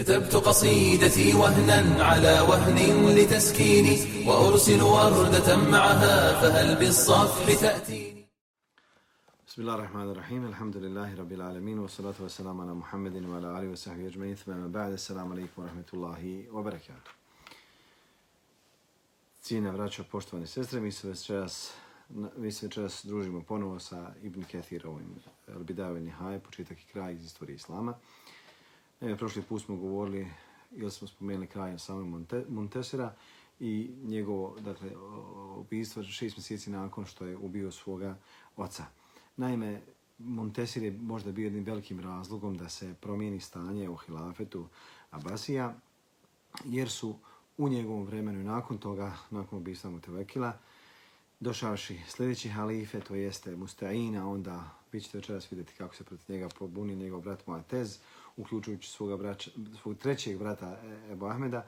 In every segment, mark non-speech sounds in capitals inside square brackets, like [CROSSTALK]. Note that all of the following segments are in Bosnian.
كتبت قصيدتي وهنا على وهن لتسكيني وأرسل وردة معها فهل بالصفح تأتيني؟ بسم الله الرحمن الرحيم الحمد لله رب العالمين والصلاة والسلام على محمد وعلى آله وصحبه أجمعين. ثم بعد السلام عليكم ورحمة الله وبركاته. Cijena vraća, poštovane sestre, mi se večeras, mi se večeras družimo ponovo sa Ibn Kethirovim Al-Bidao Nihaj, početak i kraj iz istorije Islama. E, prošli put smo govorili, ili smo spomenuli kraj samog Monte, Montesera i njegovo dakle, ubistvo šest mjeseci nakon što je ubio svoga oca. Naime, Montesir je možda bio jednim velikim razlogom da se promijeni stanje u hilafetu Abasija, jer su u njegovom vremenu i nakon toga, nakon ubistva Mutevekila, došavši sljedeći halife, to jeste Mustaina, onda vi ćete večeras vidjeti kako se protiv njega pobuni njegov brat Muatez, uključujući svoga braća, svog trećeg brata e, Ebu Ahmeda,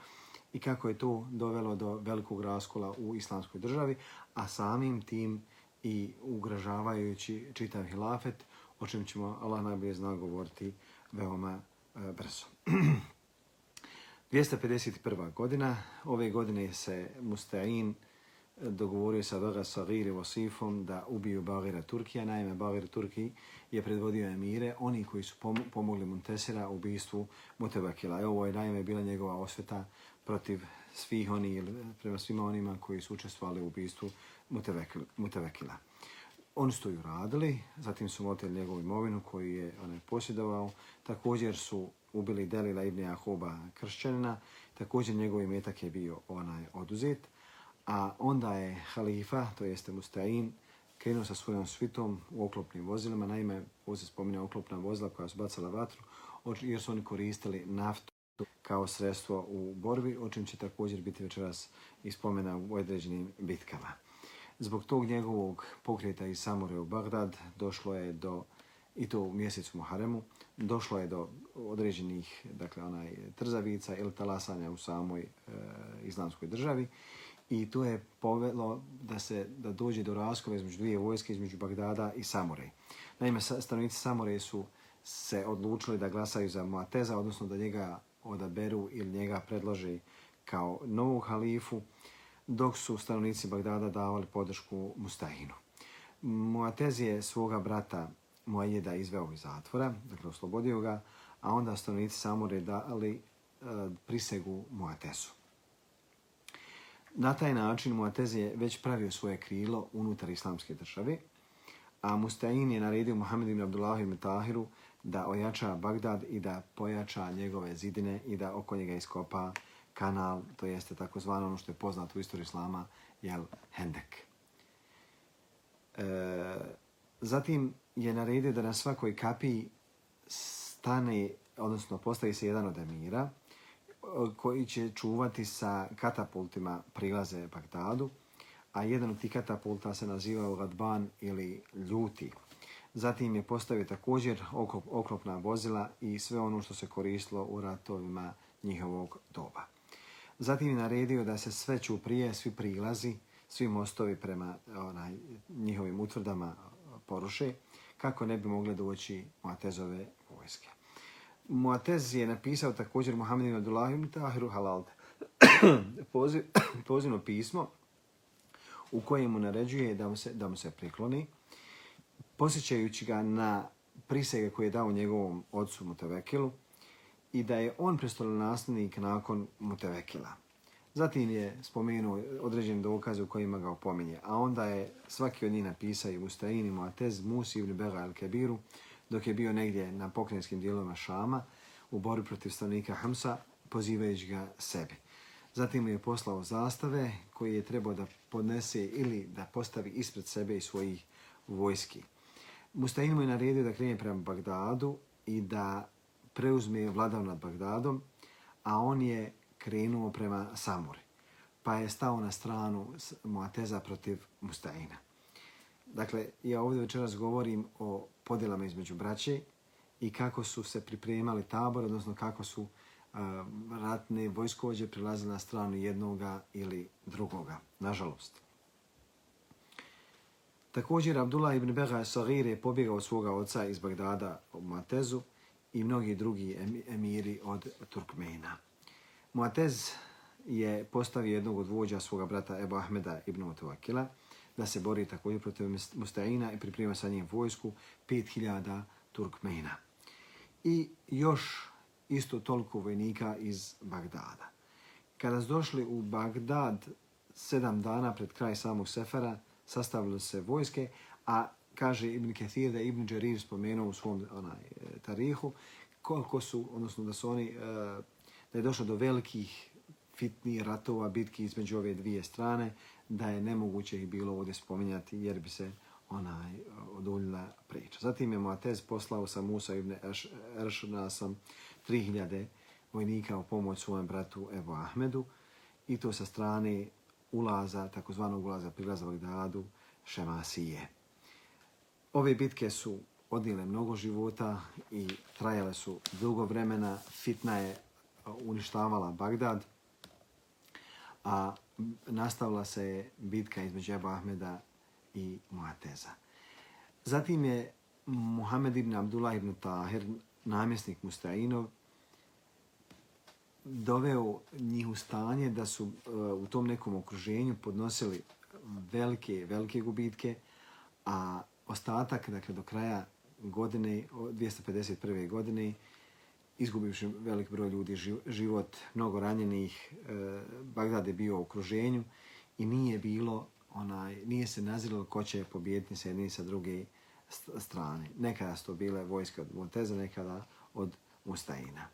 i kako je to dovelo do velikog raskola u islamskoj državi, a samim tim i ugražavajući čitav hilafet, o čem ćemo Allah najbolje zna govoriti veoma e, brzo. [CLEARS THROAT] 251. godina, ove godine se Mustain dogovorio sa Vaga Sagir i da ubiju Bagira Turkija. Naime, Bagir Turki je predvodio emire, oni koji su pomogli Montesera u ubistvu Mutebakila. I ovo je naime bila njegova osveta protiv svih oni, prema svima onima koji su učestvovali u ubistvu Mutevakila. Oni su to i uradili, zatim su motili njegovu imovinu koju je onaj posjedovao. Također su ubili Delila ibn Jahuba kršćanina, također njegov imetak je bio onaj oduzet, a onda je halifa, to jeste Mustain, krenuo sa svojom svitom u oklopnim vozilima, naime, ovo se spominje oklopna vozila koja su bacala vatru, jer su oni koristili naftu kao sredstvo u borbi, o čem će također biti večeras ispomena u određenim bitkama. Zbog tog njegovog pokreta iz Samure u Bagdad došlo je do, i to u mjesecu Muharemu, došlo je do određenih dakle, onaj, trzavica ili talasanja u samoj e, islamskoj državi i to je povelo da se da dođe do raskova između dvije vojske, između Bagdada i Samure. Naime, stanovnici Samure su se odlučili da glasaju za Muateza, odnosno da njega odaberu ili njega predlože kao novog halifu, dok su stanovnici Bagdada davali podršku Mustahinu. Muatez je svoga brata Muajeda izveo iz zatvora, dakle oslobodio ga, a onda stanovnici Samure dali eh, prisegu Muatezu. Na taj način Muatez je već pravio svoje krilo unutar islamske države, a Mustain je naredio Muhammed ibn Abdullah ibn Tahiru da ojača Bagdad i da pojača njegove zidine i da oko njega iskopa kanal, to jeste takozvano ono što je poznato u istoriji islama, jel, Hendek. E, zatim je naredio da na svakoj kapiji stane, odnosno postavi se jedan od emira, koji će čuvati sa katapultima prilaze Bagdadu, a jedan od tih katapulta se naziva Gadban ili Ljuti. Zatim je postavio također oklopna vozila i sve ono što se koristilo u ratovima njihovog doba. Zatim je naredio da se sve čuprije, svi prilazi, svi mostovi prema onaj, njihovim utvrdama poruše, kako ne bi mogli doći Matezove vojske. Muatez je napisao također Muhammed ibn Abdullah ibn Tahiru Halal [COUGHS] poziv, [COUGHS] pozivno pismo u kojem mu naređuje da mu se, da mu se prikloni, posjećajući ga na prisege koje je dao njegovom ocu Mutevekilu i da je on prestolonaslednik nakon Mutevekila. Zatim je spomenuo određene dokaze u kojima ga opominje, a onda je svaki od njih napisao i Mustaini Muatez Musi ibn Bega al-Kebiru, dok je bio negdje na pokrenjskim dijelovima Šama u borbi protiv stanovnika Hamsa, pozivajući ga sebi. Zatim mu je poslao zastave koji je trebao da podnese ili da postavi ispred sebe i svojih vojski. Mustajin mu je naredio da krene prema Bagdadu i da preuzme vladav nad Bagdadom, a on je krenuo prema Samuri, pa je stao na stranu Muateza protiv Mustaina. Dakle, ja ovdje večeras govorim o podjelama između braće i kako su se pripremali tabor, odnosno kako su uh, ratne vojskovođe prilazili na stranu jednoga ili drugoga, nažalost. Također, Abdullah ibn Bega Sagir je pobjegao svoga oca iz Bagdada u Matezu i mnogi drugi emiri od Turkmena. Muatez je postavio jednog od vođa svoga brata Ebu Ahmeda ibn Utavakila da se bori također protiv Mustaina i priprema sa njim vojsku 5000 Turkmena. I još isto toliko vojnika iz Bagdada. Kada su došli u Bagdad sedam dana pred kraj samog Sefera, sastavili se vojske, a kaže Ibn Kathir da Ibn Đarir spomenuo u svom onaj, e, tarihu, koliko su, odnosno da su oni, e, da je došlo do velikih fitnih ratova, bitki između ove dvije strane, da je nemoguće ih bilo ovdje spominjati jer bi se onaj e, oduljila priča. Zatim je Moatez poslao sa Musa ibn Eršna sam 3000 vojnika u pomoć svojem bratu Ebu Ahmedu i to sa strane ulaza, takozvanog ulaza prilaza Bagdadu, Šemasije. Ove bitke su odnijele mnogo života i trajale su dugo vremena. Fitna je e, uništavala Bagdad, a nastavila se je bitka između Ebu Ahmeda i Muateza. Zatim je Muhammed ibn Abdullah ibn Tahir, namjesnik Mustainov, doveo njih u stanje da su uh, u tom nekom okruženju podnosili velike, velike gubitke, a ostatak, dakle, do kraja godine, 251. godine, izgubivši velik broj ljudi život, mnogo ranjenih, e, Bagdad je bio u okruženju i nije bilo, onaj, nije se naziralo ko će pobijediti sa jedne sa druge strane. Nekada su to bile vojske od Monteza, nekada od Mustajina.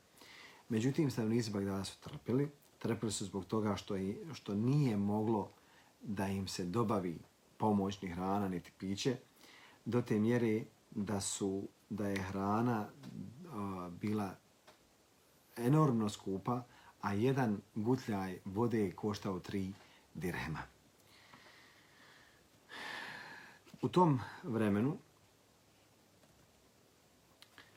Međutim, stanovnici Bagdada su trpili. Trpili su zbog toga što, i, što nije moglo da im se dobavi pomoćni hrana niti piće, do te mjere da su da je hrana uh, bila enormno skupa, a jedan gutljaj vode je koštao tri dirhema. U tom vremenu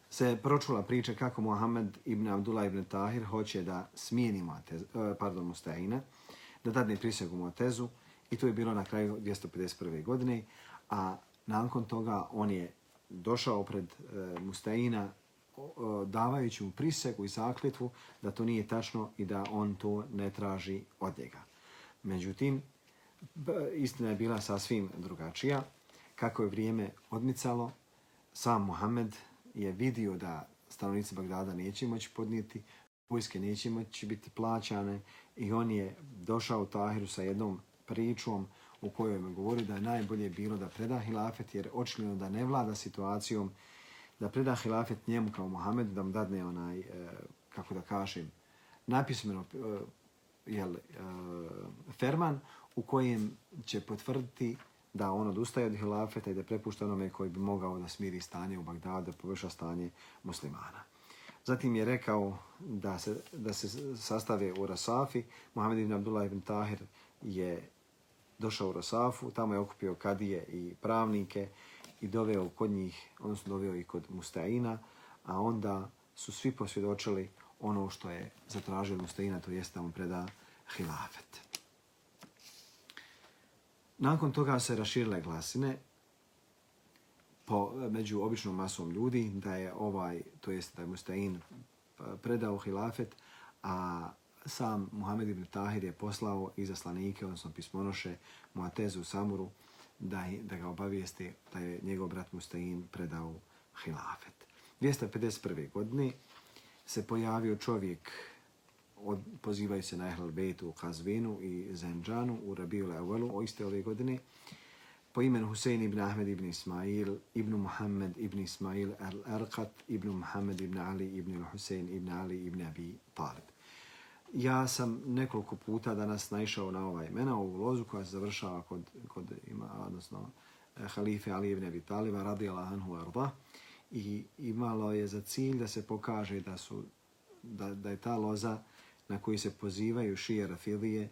se pročula priča kako Muhammed ibn Abdullah ibn Tahir hoće da smijeni Muatez, eh, pardon, Mustajina, da dadne prisegu Muatezu i to je bilo na kraju 251. godine, a nakon toga on je došao pred eh, e, Mustajina davajući mu prisegu i zakljetvu da to nije tačno i da on to ne traži od njega. Međutim, istina je bila sasvim drugačija. Kako je vrijeme odmicalo, sam Muhammed je vidio da stanovnici Bagdada neće moći podnijeti, vojske neće moći biti plaćane i on je došao u Tahiru sa jednom pričom u kojoj me govori da je najbolje bilo da preda hilafet jer očigledno da ne vlada situacijom da preda hilafet njemu kao Muhammed, da mu dadne onaj, e, kako da kažem, napismeno e, jel, e, ferman u kojem će potvrditi da on odustaje od hilafeta i da prepušta onome koji bi mogao da smiri stanje u Bagdadu, da površa stanje muslimana. Zatim je rekao da se, da se sastave u Rasafi. Mohamed ibn Abdullah ibn Tahir je došao u Rasafu, tamo je okupio kadije i pravnike i doveo kod njih, odnosno doveo i kod Mustaina, a onda su svi posvjedočili ono što je zatražio Mustaina, to jeste da mu preda hilafet. Nakon toga se raširile glasine po, među običnom masom ljudi da je ovaj, to jest da je Mustain e, predao hilafet, a sam Muhammed ibn Tahir je poslao izaslanike, odnosno pismonoše Muatezu Samuru, da, da ga obavijesti da je njegov brat Mustain predao hilafet. 251. godine se pojavio čovjek, od, pozivaju se na Ehl Bejtu u Kazvinu i Zenđanu u Rabiju Evelu, o iste ove godine, po imenu Husein ibn Ahmed ibn Ismail, ibn Muhammed ibn Ismail al-Arqat, ibn Muhammed ibn Ali ibn Husein ibn Ali ibn Abi Talib. Ja sam nekoliko puta danas naišao na ova imena, ovu lozu koja se završava kod, kod ima, odnosno, e, halife Ali ibn Abi Taliba, radijala Anhu Arba, i imalo je za cilj da se pokaže da su da, da je ta loza na koji se pozivaju šije Rafilije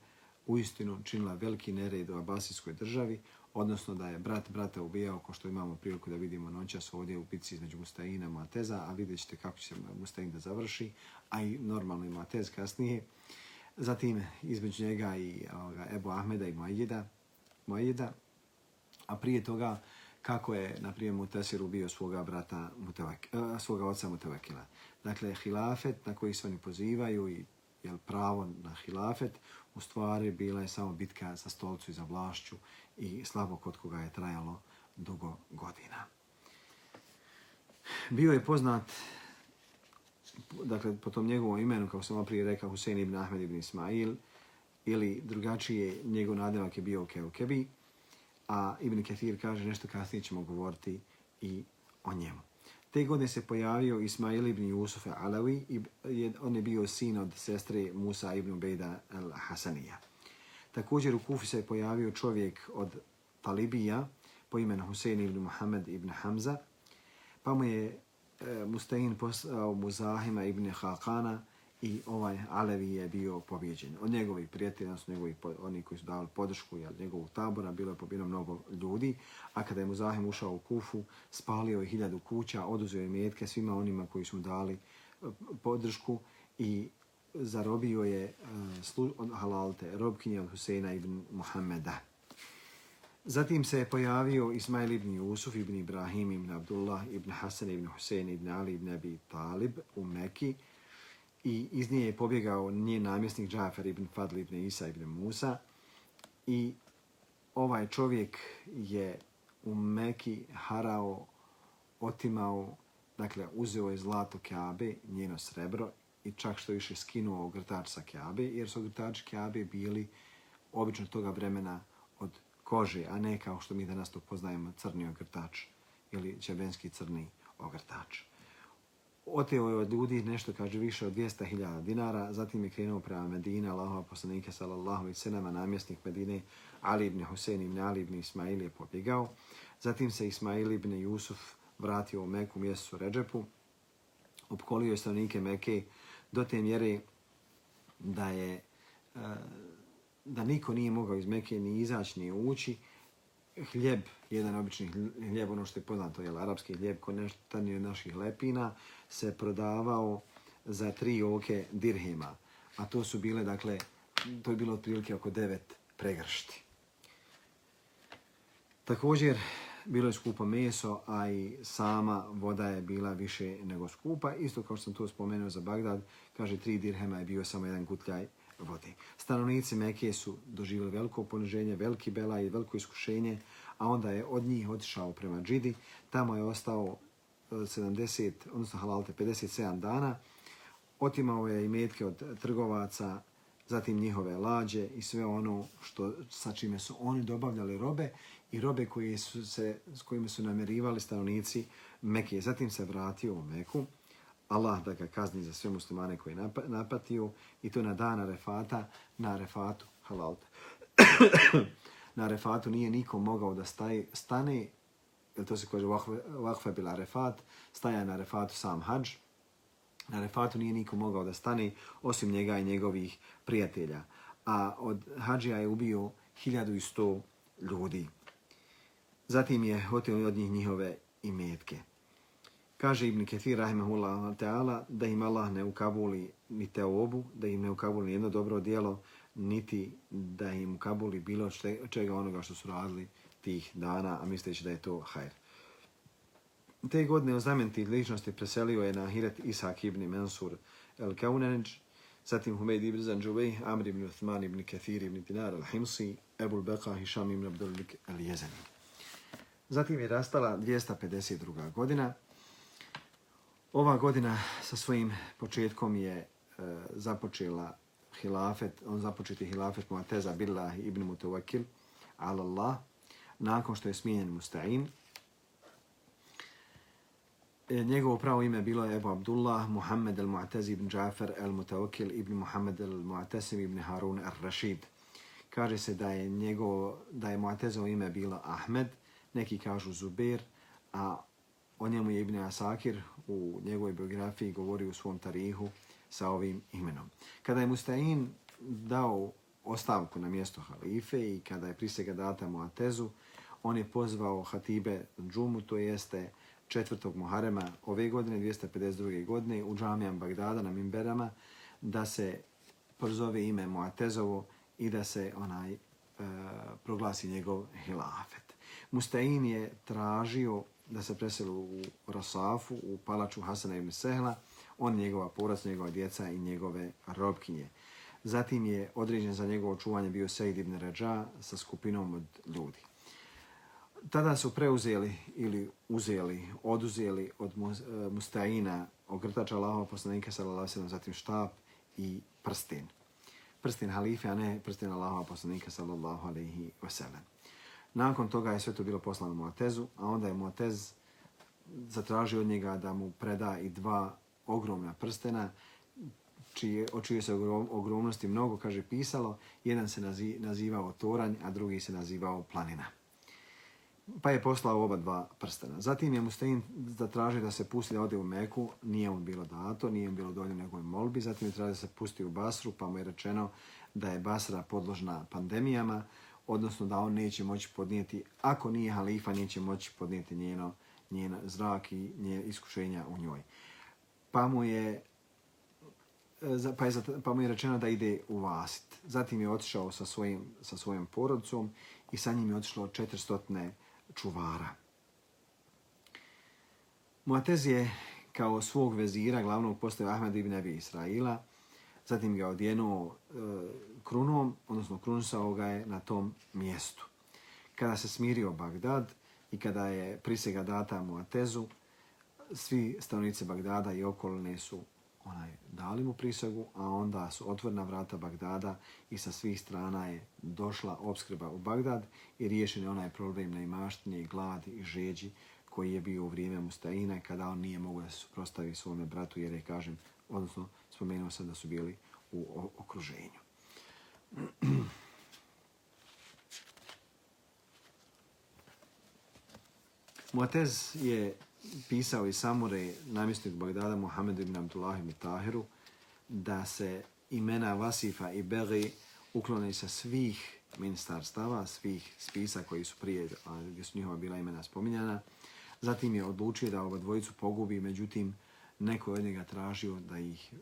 uistinu činila veliki nered u Abasijskoj državi, odnosno da je brat brata ubijao, ko što imamo priliku da vidimo noćas ovdje u pici između Mustaina i Mateza, a vidjet ćete kako će se Mustain da završi, a i normalno i Matez kasnije. Zatim između njega i ovoga, Ebu Ahmeda i Mojida, Mojida, a prije toga kako je, na primjer, Mutasir ubio svoga brata, Mutevak, eh, svoga oca Mutevakila. Dakle, hilafet na koji se oni pozivaju i jel, pravo na hilafet, u stvari bila je samo bitka za stolcu i za vlašću i slabo kod koga je trajalo dugo godina. Bio je poznat dakle, po tom njegovom imenu, kao sam prije rekao, Husein ibn Ahmed ibn Ismail, ili drugačije, njegov nadimak je bio Keukebi, a Ibn Kathir kaže nešto kasnije ćemo govoriti i o njemu. Te godine se pojavio Ismail ibn Jusuf Alawi, i on je bio sin od sestre Musa ibn Bejda al-Hasanija. Također u Kufi se pojavio čovjek od Talibija po imenu Husein ibn Muhammed ibn Hamza, pa mu je e, Mustain poslao Muzahima ibn Hakana i ovaj Alevi je bio pobjeđen. Od njegovih prijatelja, odnosno njegovih, oni koji su dali podršku jel, njegovog tabora, bilo je pobjeno mnogo ljudi, a kada je Muzahim ušao u Kufu, spalio je hiljadu kuća, oduzeo je metke svima onima koji su mu dali e, podršku i zarobio je uh, slu, od halalte, robkinje od Huseina ibn Muhammeda. Zatim se je pojavio Ismail ibn Jusuf ibn Ibrahim ibn Abdullah ibn Hasan ibn Husein ibn Ali ibn Abi Talib u Mekki i iz nje je pobjegao njen namjesnik Džafer ibn Fadl ibn Isa ibn Musa i ovaj čovjek je u Mekki harao, otimao, dakle uzeo je zlato Kaabe, njeno srebro i čak što više skinuo ogrtač sa Kaabe, jer su ogrtači Kaabe bili obično toga vremena od kože, a ne kao što mi danas to poznajemo crni ogrtač ili čebenski crni ogrtač. Oteo je od ljudi nešto, kaže, više od 200.000 dinara, zatim je krenuo prema Medine, Allahova poslanike, sallallahu i senama, namjesnik Medine, Ali ibn Husein ibn Ali ibn Ismail je pobjegao. Zatim se Ismail ibn Jusuf vratio u Meku mjesecu Ređepu, opkolio je stanovnike Meke do te mjere da je e, da niko nije mogao iz Mekije ni izaći ni ući. Hljeb, jedan obični hljeb, ono što je poznato, je arapski hljeb, ko nešto od naših lepina, se prodavao za tri oke dirhema. A to su bile, dakle, to je bilo otprilike oko devet pregršti. Također, bilo je skupo meso, a i sama voda je bila više nego skupa. Isto kao što sam to spomenuo za Bagdad, kaže, tri dirhema je bio samo jedan gutljaj vode. Stanovnici Mekije su doživjeli veliko poniženje, veliki bela i veliko iskušenje, a onda je od njih otišao prema Džidi. Tamo je ostao e, 70, odnosno halalte, 57 dana. Otimao je i metke od trgovaca, zatim njihove lađe i sve ono što sa čime su oni dobavljali robe i robe koje su se, s kojima su namerivali stanovnici Mekije. Zatim se vratio u Meku. Allah da ga kazni za sve muslimane koji napatio i to na dana refata, na refatu halalta. [COUGHS] na refatu nije niko mogao da staje, stane, jer to se kaže vakfe bila refat, staja na refatu sam hađ. Na refatu nije niko mogao da stane osim njega i njegovih prijatelja. A od hađija je ubio 1100 ljudi. Zatim je otio od njih njihove imetke. Kaže Ibn Ketir, rahimahullah ta'ala, da im Allah ne ukabuli ni te obu, da im ne ukabuli jedno dobro dijelo, niti da im ukabuli bilo čega onoga što su radili tih dana, a misleći da je to hajr. Te godine o znamenti ličnosti preselio je na Hiret Isak ibn Mansur el Kaunanj, zatim Humeid ibn Zanđubej, Amr ibn Uthman ibn Kathir ibn Dinar al-Himsi, Ebul Beqa, Hisham ibn Abdullik al-Jezani. Zatim je rastala 252. godina, Ova godina sa svojim početkom je e, započela hilafet, on započeti hilafet Mu'teza Billah ibn Mutawakil ala Allah, nakon što je smijenjen Musta'in. E, njegovo pravo ime bilo je Ebu Abdullah Muhammed al-Mu'tez ibn Jafer al-Mutawakil ibn Muhammed al-Mu'tesim ibn Harun al-Rashid. Kaže se da je njegovo, da je Mu'tezovo ime bilo Ahmed, neki kažu Zubair, a O njemu je Ibn Asakir u njegovoj biografiji govori u svom tarihu sa ovim imenom. Kada je Mustain dao ostavku na mjesto halife i kada je prisega data Muatezu, on je pozvao Hatibe Džumu, to jeste četvrtog Muharema ove godine, 252. godine, u džamijam Bagdada na Mimberama, da se prozove ime Muatezovo i da se onaj e, proglasi njegov hilafet. Mustain je tražio da se preseli u Rasafu, u palaču Hasana ibn Sehla, on, njegova porac, njegova djeca i njegove robkinje. Zatim je određen za njegovo čuvanje bio Sejid ibn Rađa sa skupinom od ljudi. Tada su preuzeli ili uzeli, oduzeli od e, Mustaina ogrtača Allahova poslanika sallallahu alejhi zatim štap i prsten. Prsten halife, a ne prsten Allahova poslanika sallallahu alejhi ve sellem. Nakon toga je sve to bilo poslano Muatezu, a onda je Muatez zatražio od njega da mu preda i dva ogromna prstena, čije, o čije se ogromnosti mnogo, kaže, pisalo. Jedan se nazi, nazivao Toranj, a drugi se nazivao Planina. Pa je poslao oba dva prstena. Zatim je Mustein zatražio da se pusti da ode u Meku, nije mu bilo dato, nije mu bilo dovoljno nekoj molbi. Zatim je tražio da se pusti u Basru, pa mu je rečeno da je Basra podložna pandemijama, odnosno da on neće moći podnijeti, ako nije halifa, neće moći podnijeti njeno, njen zrak i nje iskušenja u njoj. Pa mu je pa je, pa mu je rečeno da ide u Vasit. Zatim je otišao sa svojim, sa svojim porodcom i sa njim je otišlo 400 čuvara. Muatez je kao svog vezira glavnog postavio Ahmed ibn Abi Israila, zatim ga odjenuo e, krunom, odnosno krunisao ga je na tom mjestu. Kada se smirio Bagdad i kada je prisega data Muatezu, svi stanovnici Bagdada i okolne su onaj, dali mu prisegu, a onda su otvorena vrata Bagdada i sa svih strana je došla obskrba u Bagdad i riješen je onaj problem na imaštinje i gladi i žeđi koji je bio u vrijeme Mustaina kada on nije mogao da se suprostavi svome bratu jer je, kažem, odnosno spomenuo sam da su bili u okruženju. Muatez je pisao i Samure, namjestnik Bagdada, Muhammed ibn Abdullah ibn Tahiru, da se imena Vasifa i Beri uklone sa svih ministarstava, svih spisa koji su prije, gdje su njihova bila imena spominjana. Zatim je odlučio da ova dvojicu pogubi, međutim, neko od njega tražio da ih e,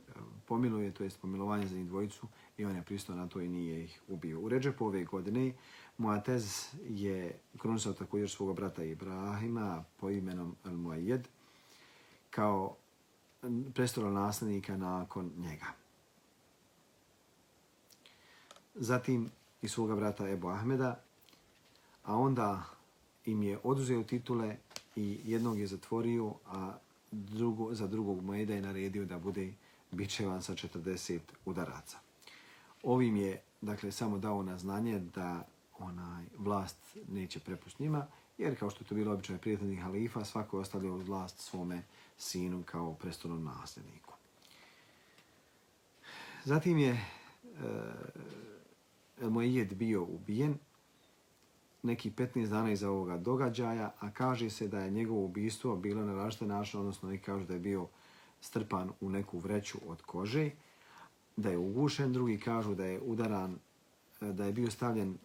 pomiluje, to je pomilovanje za njih dvojicu, i on je pristao na to i nije ih ubio. U Ređepu ove godine Muatez je krunisao također svoga brata Ibrahima po imenom Al-Muajed kao prestolo naslednika nakon njega. Zatim i svoga brata Ebu Ahmeda, a onda im je oduzeo titule i jednog je zatvorio, a drugo, za drugog Muayyeda je naredio da bude bičevan sa 40 udaraca. Ovim je dakle samo dao na znanje da onaj vlast neće prepust njima, jer kao što je to bilo običaj prijateljnih halifa, svako je ostavljao vlast svome sinu kao prestolnom nasljedniku. Zatim je eh, e, Mojed bio ubijen neki 15 dana iza ovoga događaja, a kaže se da je njegovo ubistvo bilo na različite načine, odnosno neki kažu da je bio strpan u neku vreću od kože, da je ugušen, drugi kažu da je udaran e, da je bio stavljen, e,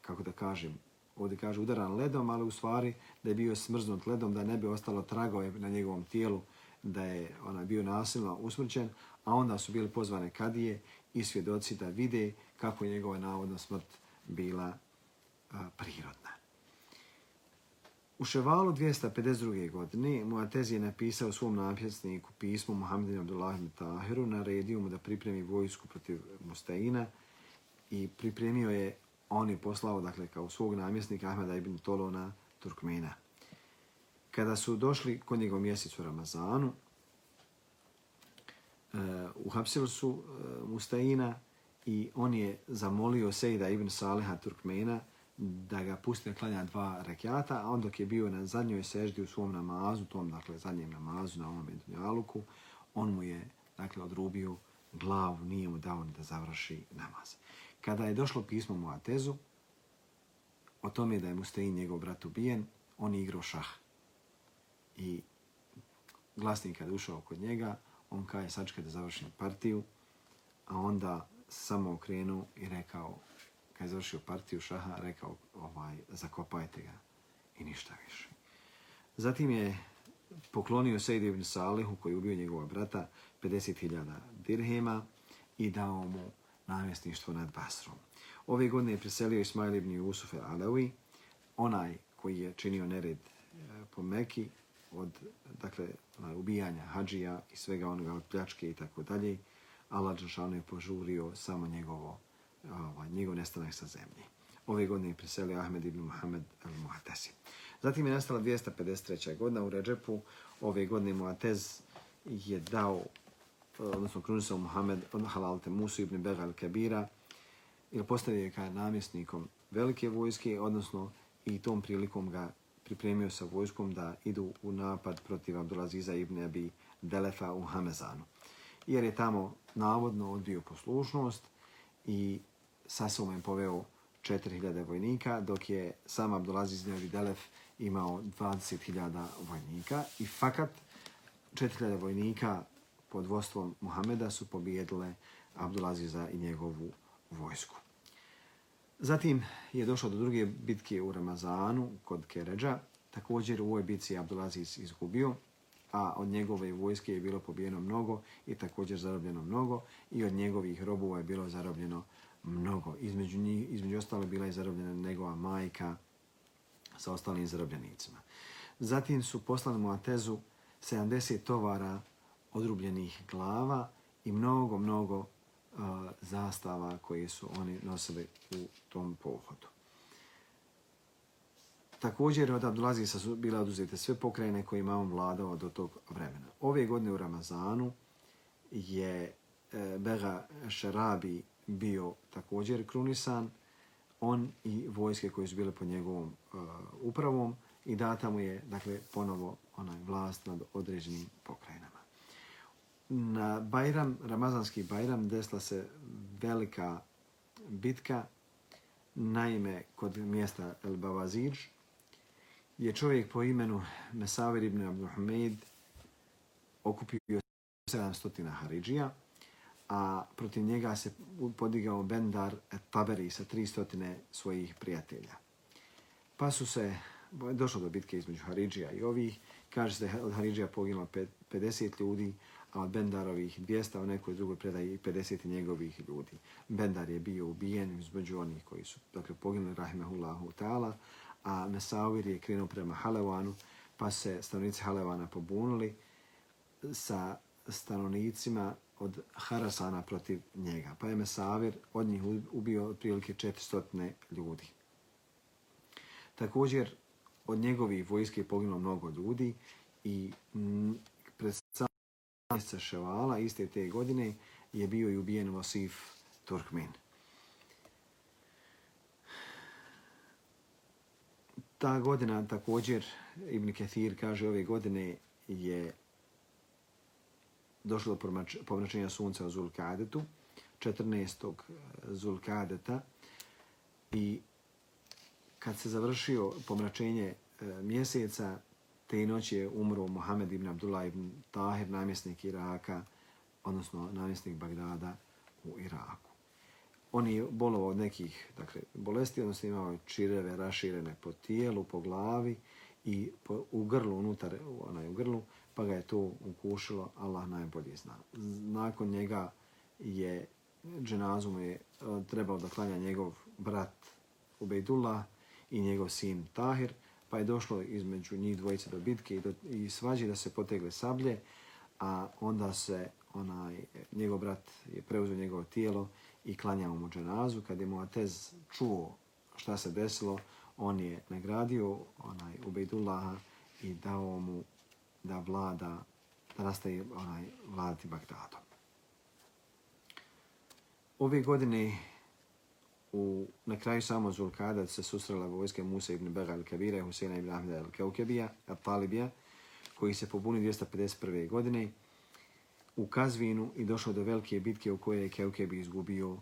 kako da kažem, ovdje kaže udaran ledom, ali u stvari da je bio smrznut ledom, da ne bi ostalo tragove na njegovom tijelu, da je ona bio nasilno usmrćen, a onda su bili pozvane kadije i svjedoci da vide kako je njegova navodna smrt bila prirodna. U Ševalu 252. godine Muatez je napisao svom napjesniku pismo Muhammedinu Abdullah Tahiru, naredio mu da pripremi vojsku protiv Mustaina, i pripremio je, on je poslao, dakle, kao svog namjesnika Ahmeda ibn Tolona Turkmena. Kada su došli kod njega mjesecu Ramazanu, uh, uhapsili su uh, Mustaina i on je zamolio Sejda ibn Saleha Turkmena da ga pusti da klanja dva rekiata, a on dok je bio na zadnjoj seždi u svom namazu, tom, dakle, zadnjem namazu na ovom Dunjaluku, on mu je, dakle, odrubio glavu, nije mu dao ni da završi namaz. Kada je došlo pismo mu Atezu, o tome da je Mustein njegov brat ubijen, on je igrao šah. I glasnik kada ušao kod njega, on kaže sačka da završim partiju, a onda samo okrenuo i rekao, kada je završio partiju šaha, rekao, ovaj, zakopajte ga i ništa više. Zatim je poklonio Sejid ibn Salihu, koji je ubio njegova brata, 50.000 dirhema i dao mu namjesništvo nad Basrom. Ove godine je preselio Ismail ibn Jusuf al-Alawi, onaj koji je činio nered e, po Meki od dakle, onaj, ubijanja hađija i svega onoga od pljačke i tako dalje, Allah Đelšanu je požurio samo njegovo, ovaj, njegov nestanak sa zemlje. Ove godine je preselio Ahmed ibn Muhammed al-Mu'atesi. Zatim je nastala 253. godina u Ređepu. Ove godine Mu'atez je dao, odnosno krunisao Muhammed od Halalte Musu ibn Begal Kabira i postavio je kao namjesnikom velike vojske, odnosno i tom prilikom ga pripremio sa vojskom da idu u napad protiv Abdulaziza ibn Abi Delefa u Hamezanu. Jer je tamo navodno odbio poslušnost i sa sobom je poveo 4000 vojnika, dok je sam Abdulaziz ibn Delef imao 20.000 vojnika. I fakat 4000 vojnika pod vodstvom Muhameda su pobijedile Abdulaziza i njegovu vojsku. Zatim je došlo do druge bitke u Ramazanu kod Keređa. Također u ovoj bitci je Abdulaziz izgubio, a od njegove vojske je bilo pobijeno mnogo i također zarobljeno mnogo i od njegovih robova je bilo zarobljeno mnogo. Između, njih, između ostalo bila je zarobljena njegova majka sa ostalim zarobljenicima. Zatim su poslani mu Atezu 70 tovara odrubljenih glava i mnogo, mnogo uh, zastava koje su oni nosili u tom pohodu. Također od Abdulazisa su bile oduzete sve pokrajine koje ima on vladao do tog vremena. Ove godine u Ramazanu je eh, Bega Šarabi bio također krunisan, on i vojske koje su bile pod njegovom uh, upravom i data mu je dakle, ponovo onaj vlast nad određenim pokrajinama. Na Bajram, Ramazanski Bajram, desila se velika bitka, naime kod mjesta El Bavazir, je čovjek po imenu Mesavir ibn Abduhamed okupio 700 Haridžija, a protiv njega se podigao Bendar Taberi sa 300 svojih prijatelja. Pa su se, došlo do bitke između Haridžija i ovih, kaže se da je od Haridžija poginulo 50 ljudi, a od Bendarovih 200, u nekoj drugoj predaji 50 njegovih ljudi. Bendar je bio ubijen između onih koji su dakle, poginuli Rahimehullahu ta'ala, a Mesavir je krenuo prema Halevanu, pa se stanovnici Halevana pobunili sa stanovnicima od Harasana protiv njega. Pa je Mesavir od njih ubio otprilike 400 ljudi. Također, od njegovih vojske je poginulo mnogo ljudi i mm, pred mjeseca Ševala iste te godine je bio i ubijen Vasif Turkmen. Ta godina također, Ibn Kathir kaže, ove godine je došlo do pomračenja sunca u Zulkadetu, 14. Eh, Zulkadeta i kad se završio pomračenje eh, mjeseca, Te noći je umro Mohamed ibn Abdullah ibn Tahir, namjesnik Iraka, odnosno namjesnik Bagdada u Iraku. On je bolovao od nekih dakle, bolesti, odnosno imao čireve raširene po tijelu, po glavi i po, u grlu, unutar onaj, u grlu, pa ga je to ukušilo, Allah najbolje zna. Nakon njega je dženazu mu je e, trebao da klanja njegov brat Ubejdullah i njegov sin Tahir, pa je došlo između njih dvojice do bitke i, do, i svađi da se potegle sablje, a onda se onaj njegov brat je preuzeo njegovo tijelo i klanjao mu dženazu. Kad je Muatez čuo šta se desilo, on je nagradio onaj Ubejdullaha i dao mu da vlada, da nastaje onaj vladati Bagdadom. Ove godine u, na kraju samo Zulkada se susrela vojske Musa ibn Bega al-Kabira i Husena ibn Ahmeda al-Kaukebija, al-Talibija, koji se pobuni 251. godine u Kazvinu i došao do velike bitke u kojoj je Keukebi izgubio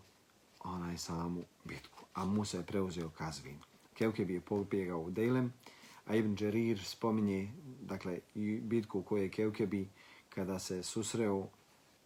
onaj samu bitku, a Musa je preuzeo Kazvin. Keukebi je pobjegao u Dejlem, a Ibn Đerir spominje dakle, i bitku u kojoj je Keukebi kada se susreo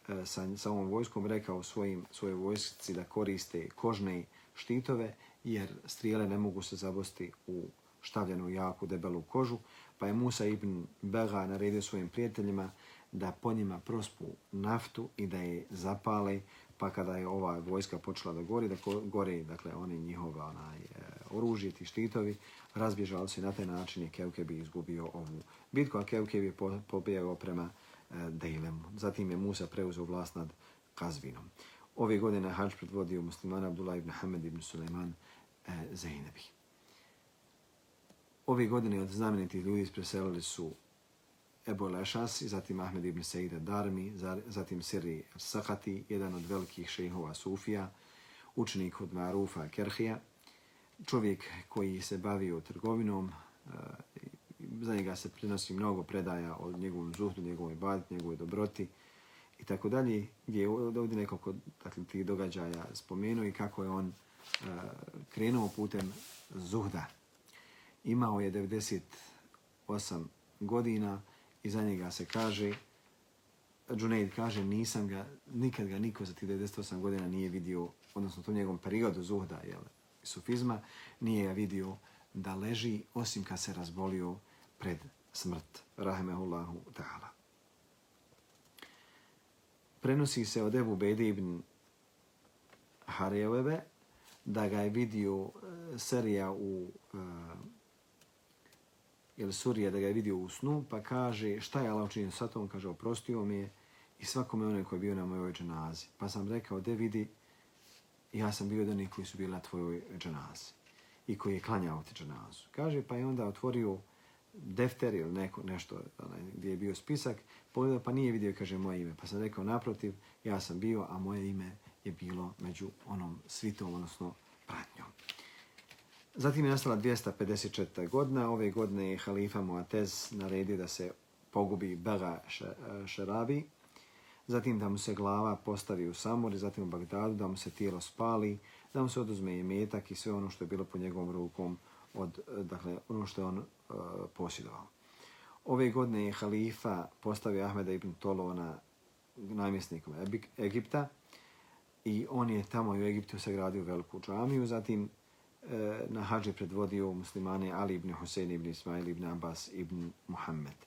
e, sa, sa ovom vojskom rekao svojim, svoje vojsci da koriste kožne štitove, jer strijele ne mogu se zabosti u štavljenu jaku debelu kožu, pa je Musa ibn Bega naredio svojim prijateljima da po njima prospu naftu i da je zapale, pa kada je ova vojska počela da gori, da gori, dakle, oni njihova onaj, e, oružje, ti štitovi, razbježali se na taj način je Keukebi izgubio ovu bitku, a Keukebi je pobjegao prema e, Dejlemu. Zatim je Musa preuzeo vlast nad Kazvinom. Ove godine Hadž predvodio muslimana Abdullah ibn Hamed ibn Suleiman e, Ove godine od znamenitih ljudi preselili su Ebu Lešas, zatim Ahmed ibn Sejda Darmi, zatim Siri Sahati, jedan od velikih šejhova Sufija, učenik od Marufa Kerhija, čovjek koji se bavio trgovinom, e, za njega se prinosi mnogo predaja o njegovom zuhdu, njegovoj badi, njegovoj dobroti i tako dalje, gdje je ovdje nekoliko dakle, tih događaja spomenuo i kako je on e, krenuo putem zuhda. Imao je 98 godina i za njega se kaže, Džuneid kaže, nisam ga, nikad ga niko za tih 98 godina nije vidio, odnosno to njegovom periodu zuhda, jel, sufizma, nije ja vidio da leži, osim kad se razbolio pred smrt. Rahmehullahu ta'ala. Prenosi se od Ebu Bedi ibn Harjeveve da ga je vidio e, serija u e, uh, ili Surija da ga je vidio u snu, pa kaže šta je Allah učinio sa tom, kaže oprostio mi je i svakome onaj koji je bio na mojoj dženazi. Pa sam rekao, de vidi, ja sam bio jedan koji su bili na tvojoj dženazi i koji je klanjao ti dženazu. Kaže, pa je onda otvorio defter ili neko, nešto onaj, gdje je bio spisak, pogledao pa nije vidio, kaže, moje ime. Pa sam rekao, naprotiv, ja sam bio, a moje ime je bilo među onom svitom, odnosno pratnjom. Zatim je nastala 254. godina. Ove godine je halifa Muatez naredio da se pogubi Bega Šerabi, zatim da mu se glava postavi u Samori, zatim u Bagdadu, da mu se tijelo spali, da mu se oduzme i metak i sve ono što je bilo po njegovom rukom, od, eh, dakle, ono što je on e, posjedovao. Ove godine je halifa postavio Ahmeda ibn Tolona namjesnikom Egipta i on je tamo u Egiptu sagradio veliku džamiju, zatim e, na hađe predvodio muslimane Ali ibn Husein ibn Ismail ibn Abbas ibn Muhammed.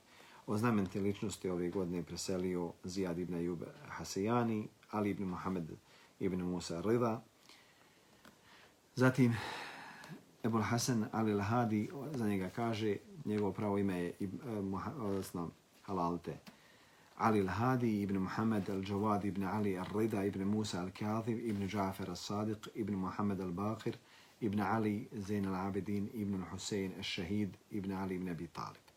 O znamenite ličnosti ove godine preselio Zijad ibn Ayub Hasijani, Ali ibn Muhammed ibn Musa Rida. Zatim Ebul Hasan Ali Lahadi, za njega kaže, njegovo pravo ime je uh, odnosno, Halalte. Ali Lahadi ibn Muhammed al-Jawad ibn Ali al-Rida ibn Musa al-Kathib ibn Ja'far al-Sadiq ibn Muhammed al-Baqir ibn Ali Zain al-Abidin ibn Hussein al-Shahid ibn Ali ibn Abi Talib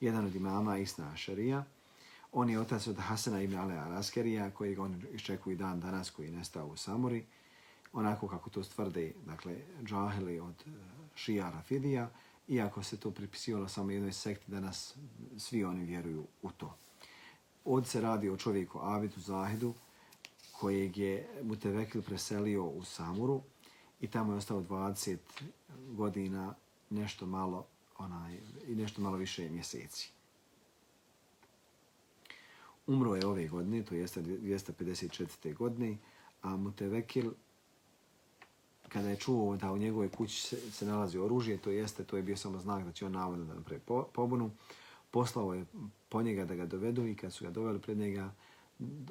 jedan od imama Isna Ašarija. On je otac od Hasana ibn Ali al-Askerija, kojeg on iščekuje dan danas koji je nestao u Samori. Onako kako to stvrde, dakle, džahili od e, Šija Rafidija, iako se to pripisivalo samo jednoj sekti, danas svi oni vjeruju u to. Od se radi o čovjeku Abidu Zahidu, kojeg je Mutevekil preselio u Samuru i tamo je ostao 20 godina nešto malo onaj, i nešto malo više mjeseci. Umro je ove godine, to jeste 254. godine, a Mutevekil, kada je čuo da u njegovoj kući se, se nalazi oružje, to jeste, to je bio samo znak da će on navodno da napravi pobunu, poslao je po njega da ga dovedu i kad su ga doveli pred njega,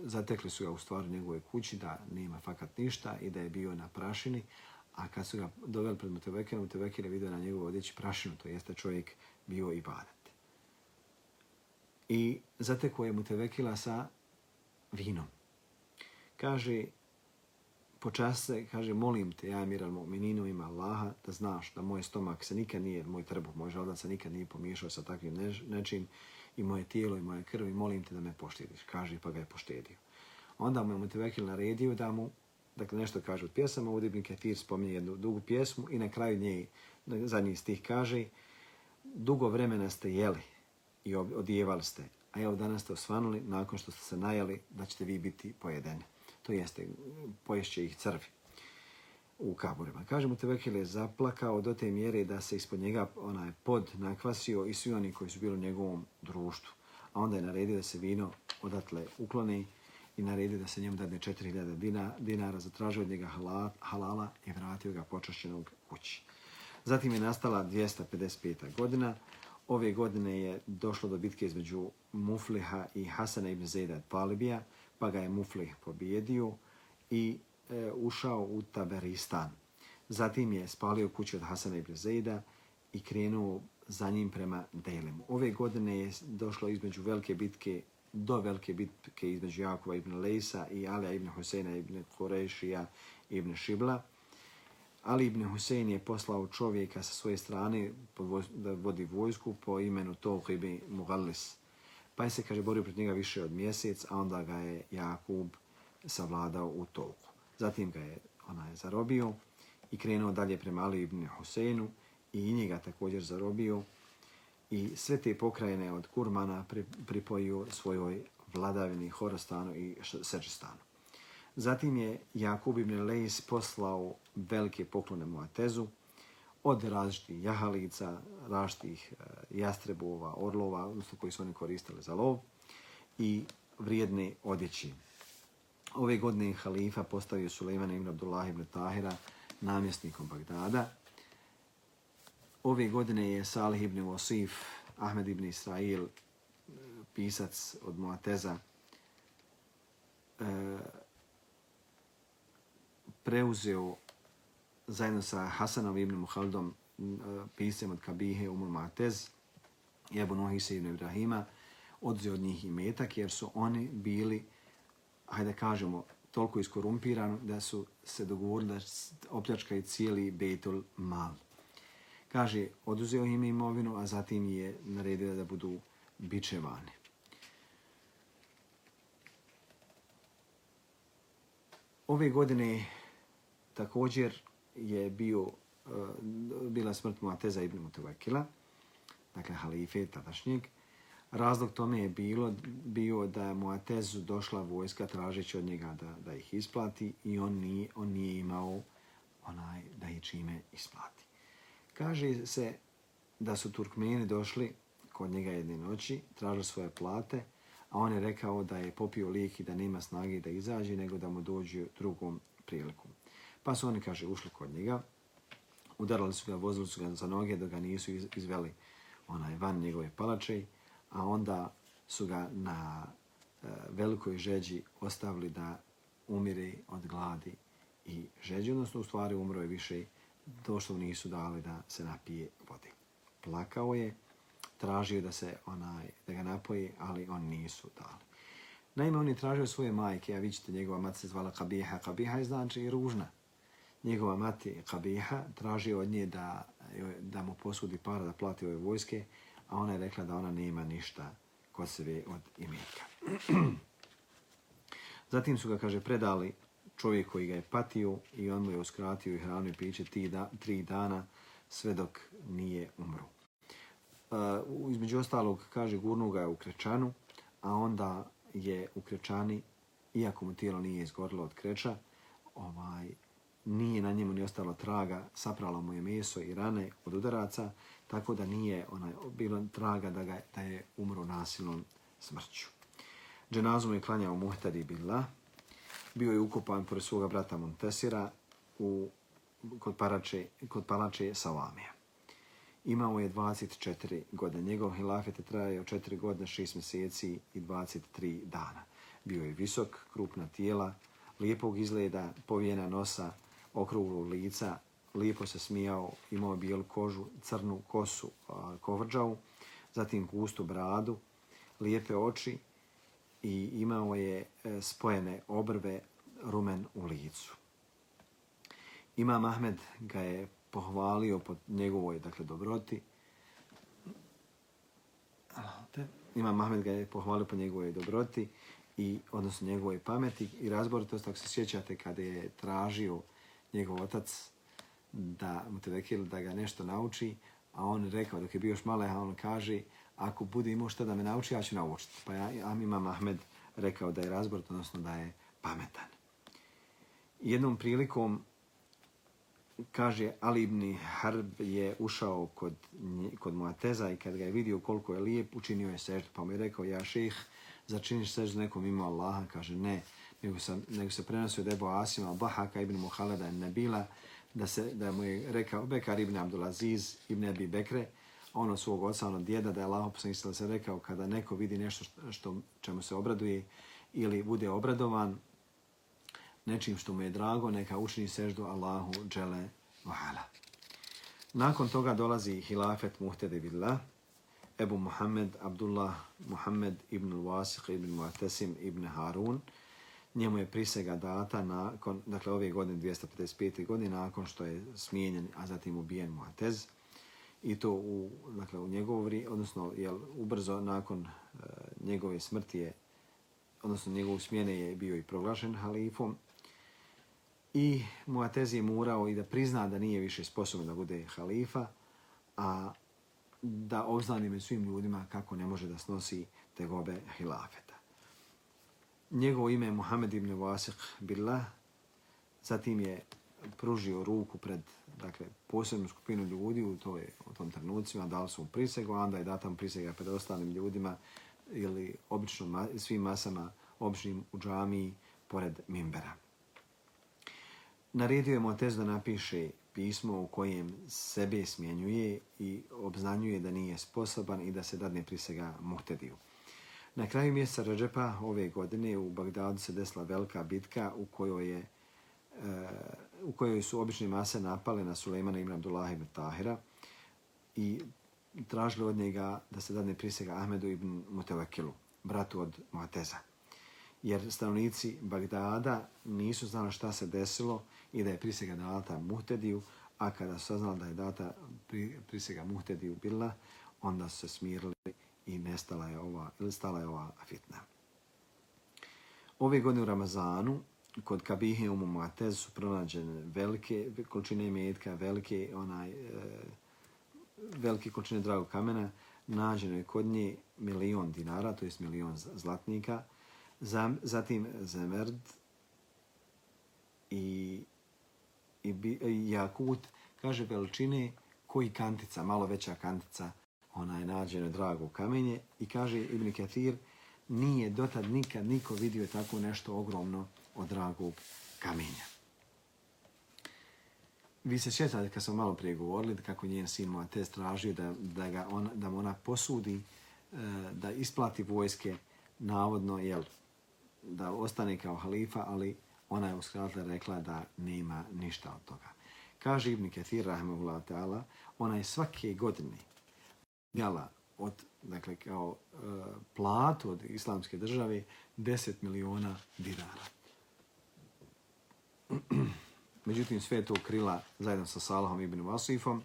zatekli su ga u stvaru njegove kući da nema fakat ništa i da je bio na prašini, A kad su ga doveli pred Mutevekira, Mutevekir je vidio na njegovu odjeći prašinu, to jeste čovjek bio i badat. I zateko je Mutevekila sa vinom. Kaže, počas se, kaže, molim te, ja miral mu'mininu ima Allaha, da znaš da moj stomak se nikad nije, moj trbuh, moj žaldan se nikad nije pomiješao sa takvim nečim i moje tijelo i moje krvi, molim te da me poštediš. Kaže, pa ga je poštedio. Onda mu je Mutevekil naredio da mu dakle nešto kaže od pjesama, ovdje Ibn Ketir spominje jednu dugu pjesmu i na kraju nje zadnji stih kaže dugo vremena ste jeli i odijevali ste, a evo danas ste osvanuli nakon što ste se najeli da ćete vi biti pojedeni. To jeste, poješće ih crvi u kaburima. Kaže mu Tevekil je zaplakao do te mjere da se ispod njega onaj pod nakvasio i svi oni koji su bili u njegovom društvu. A onda je naredio da se vino odatle ukloni i naredio da se njemu dadne 4000 dinara, dinara zatražio od njega halala i vratio ga počašćenog kući. Zatim je nastala 255. godina. Ove godine je došlo do bitke između Mufliha i Hasana ibn Zejda Talibija, pa ga je Muflih pobjedio i e, ušao u Taberistan. Zatim je spalio kuću od Hasana ibn Zejda i krenuo za njim prema Dejlemu. Ove godine je došlo između velike bitke do velike bitke između Jakova ibn Lejsa i Alija ibn Huseina ibn Korešija ibn Šibla. Ali ibn Husein je poslao čovjeka sa svoje strane da vodi vojsku po imenu Tolk ibn Mughallis. Pa je se, kaže, borio protiv njega više od mjesec, a onda ga je Jakub savladao u Tolku. Zatim ga je ona je zarobio i krenuo dalje prema Ali ibn Huseinu i njega također zarobio i sve te pokrajine od Kurmana pripojio svojoj vladavini Horostanu i Sečistanu. Zatim je Jakub ibn Lejs poslao velike poklone Muatezu od različitih jahalica, različitih e, jastrebova, orlova, odnosno koji su oni koristili za lov i vrijedne odjeći. Ove godine halifa postavio Sulejman ibn Abdullah ibn Tahira namjesnikom Bagdada. Ove godine je Salih ibn Wasif, Ahmed ibn Israil, eh, pisac od Muateza, eh, preuzeo zajedno sa Hasanom ibn Muhaldom mm, eh, pisem od Kabihe Umul Muatez i Ebu Nohise ibn Ibrahima, odzeo od njih i metak jer su oni bili, hajde kažemo, toliko iskorumpirani da su se dogovorili da opljačkaju cijeli Betul Mal. Kaže, oduzeo im imovinu, a zatim je naredio da budu bičevani. Ove godine također je bio, eh, bila smrt Muateza ibn Mutavakila, dakle halife tadašnjeg. Razlog tome je bilo, bio da je Muatezu došla vojska tražeći od njega da, da ih isplati i on nije, on nije imao onaj da ih čime isplati. Kaže se da su Turkmeni došli kod njega jedne noći, tražili svoje plate, a on je rekao da je popio lijek i da nema snage da izađe, nego da mu dođe drugom prilikom. Pa su oni, kaže, ušli kod njega, udarali su ga, vozili su ga za noge da ga nisu izveli onaj van njegove palače, a onda su ga na e, velikoj žeđi ostavili da umire od gladi i žeđi, odnosno u stvari umro je više to što nisu dali da se napije vode. Plakao je, tražio da se onaj da ga napoji, ali on nisu dali. Naime, on je tražio svoje majke, a vi ćete, njegova mati se zvala Kabiha. Kabiha je znači i ružna. Njegova mati Kabiha tražio od nje da, da mu posudi para da plati ove vojske, a ona je rekla da ona nema ništa kod sebe od imetka. [CLEARS THROAT] Zatim su ga, kaže, predali čovjek koji ga je patio i on mu je uskratio i hranu i piće ti da, tri dana sve dok nije umro. Uh, između ostalog, kaže, gurnu ga je u krečanu, a onda je u krečani, iako mu tijelo nije izgorilo od kreča, ovaj, nije na njemu ni ostalo traga, sapralo mu je meso i rane od udaraca, tako da nije onaj, bilo traga da, ga, da je umro nasilnom smrću. Dženazu je klanjao Muhtadi Billah, bio je ukopan pored svoga brata Montesira u, kod, parače, kod palače Salamija. Imao je 24 godine. Njegov hilafet je trajao 4 godine, 6 mjeseci i 23 dana. Bio je visok, krupna tijela, lijepog izgleda, povijena nosa, okruglog lica, lijepo se smijao, imao bijelu kožu, crnu kosu, kovrđavu, zatim gustu bradu, lijepe oči i imao je e, spojene obrve rumen u licu. Imam Ahmed ga je pohvalio po njegovoj dakle, dobroti. Imam Ahmed ga je pohvalio po njegovoj dobroti i odnosno njegovoj pameti i razboritost. Ako se sjećate kada je tražio njegov otac da mu te vekil da ga nešto nauči, a on rekao dok je bio još male, a on kaže ako bude imao šta da me nauči, ja ću naučiti. Pa ja, ja imam Ahmed rekao da je razbor, odnosno da je pametan. Jednom prilikom kaže Ali ibn Harb je ušao kod, kod Muateza i kad ga je vidio koliko je lijep, učinio je seždu. Pa mu je rekao, ja ših, začiniš seždu nekom ima Allaha? Kaže, ne, nego, sam, nego se prenosio da je Asima, Bahaka ibn Muhaleda je Nebila, da, se, da mu je rekao Bekar ibn Abdulaziz ibn Abi Bekre, ono svog oca, ono djeda, da je Allah poslanik se rekao kada neko vidi nešto što, čemu se obraduje ili bude obradovan nečim što mu je drago, neka učini seždu Allahu džele vahala. Nakon toga dolazi hilafet Muhtede Billah, Ebu Muhammed Abdullah Muhammed ibn Wasiq ibn Mu'tasim ibn Harun. Njemu je prisega data nakon, dakle ove godine 255. godine nakon što je smijenjen, a zatim ubijen Mu'tez. I to u, dakle, u njegovo vrijeme, odnosno jel, ubrzo nakon e, njegove smrti je, odnosno njegovu smjene je bio i proglašen halifom. I Muatez je morao i da prizna da nije više sposoban da bude halifa, a da obznani među svim ljudima kako ne može da snosi tegobe hilafeta. Njegovo ime je Muhammed ibn Wasiq Billah, zatim je pružio ruku pred dakle, posebnu skupinu ljudi u, toj, u tom trenucima, dali su mu prisegu, a onda je datan prisega pred ostalim ljudima ili obično ma, svim masama, običnim u džamiji, pored mimbera. Naredio je Motez da napiše pismo u kojem sebe smjenjuje i obznanjuje da nije sposoban i da se dadne prisega Muhtediju. Na kraju mjeseca Ređepa ove godine u Bagdadu se desila velika bitka u kojoj, je, e, u kojoj su obične mase napale na Sulejmana ibn Abdullah ibn Tahira i tražili od njega da se dadne prisega Ahmedu ibn Mutevakilu, bratu od Muateza. Jer stanovnici Bagdada nisu znali šta se desilo i da je prisega data Muhtediju, a kada su saznali da je data prisega Muhtediju bila, onda su se smirili i nestala je ova, ili stala je ova fitna. Ove godine u Ramazanu, kod Kabihe u Mumatez su pronađene velike količine metka, velike, onaj, e, velike količine dragog kamena, nađeno je kod nje milion dinara, to jest milion zlatnika, zatim zemerd i i, i jakut, kaže veličine koji kantica, malo veća kantica, ona je nađeno drago kamenje i kaže Ibn Kathir, nije dotad nikad niko vidio tako nešto ogromno od dragog kamenja. Vi se sjećate kad smo malo prije govorili kako njen sin Moatez tražio da, da, ga on, da mu ona posudi e, da isplati vojske navodno jel, da ostane kao halifa, ali ona je uskratila rekla da nema ništa od toga. Kaže Ibn Kathir, rahmehullah ta'ala, ona je svake godine jala od, dakle, kao e, platu od islamske države 10 miliona dinara. Međutim, sve to krila zajedno sa Salahom ibn Vasifom,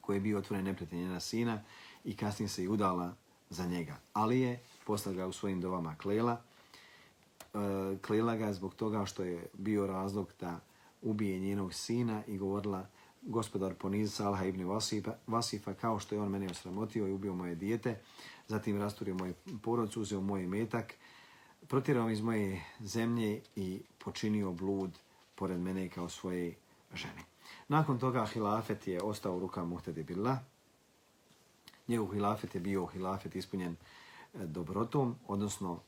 koji je bio otvoren neprijatelj njena sina i kasnije se i udala za njega. Ali je posla ga u svojim dovama klela, uh, klela ga zbog toga što je bio razlog da ubije njenog sina i govorila gospodar ponizi Salaha ibn Vasifa, Vasifa kao što je on mene osramotio i ubio moje dijete, zatim rasturio moje porodcu, uzeo moj metak, protirao iz moje zemlje i počinio blud pored mene kao svoje žene. Nakon toga hilafet je ostao u rukama Muhtadi Billah. Njegov hilafet je bio hilafet ispunjen e, dobrotom, odnosno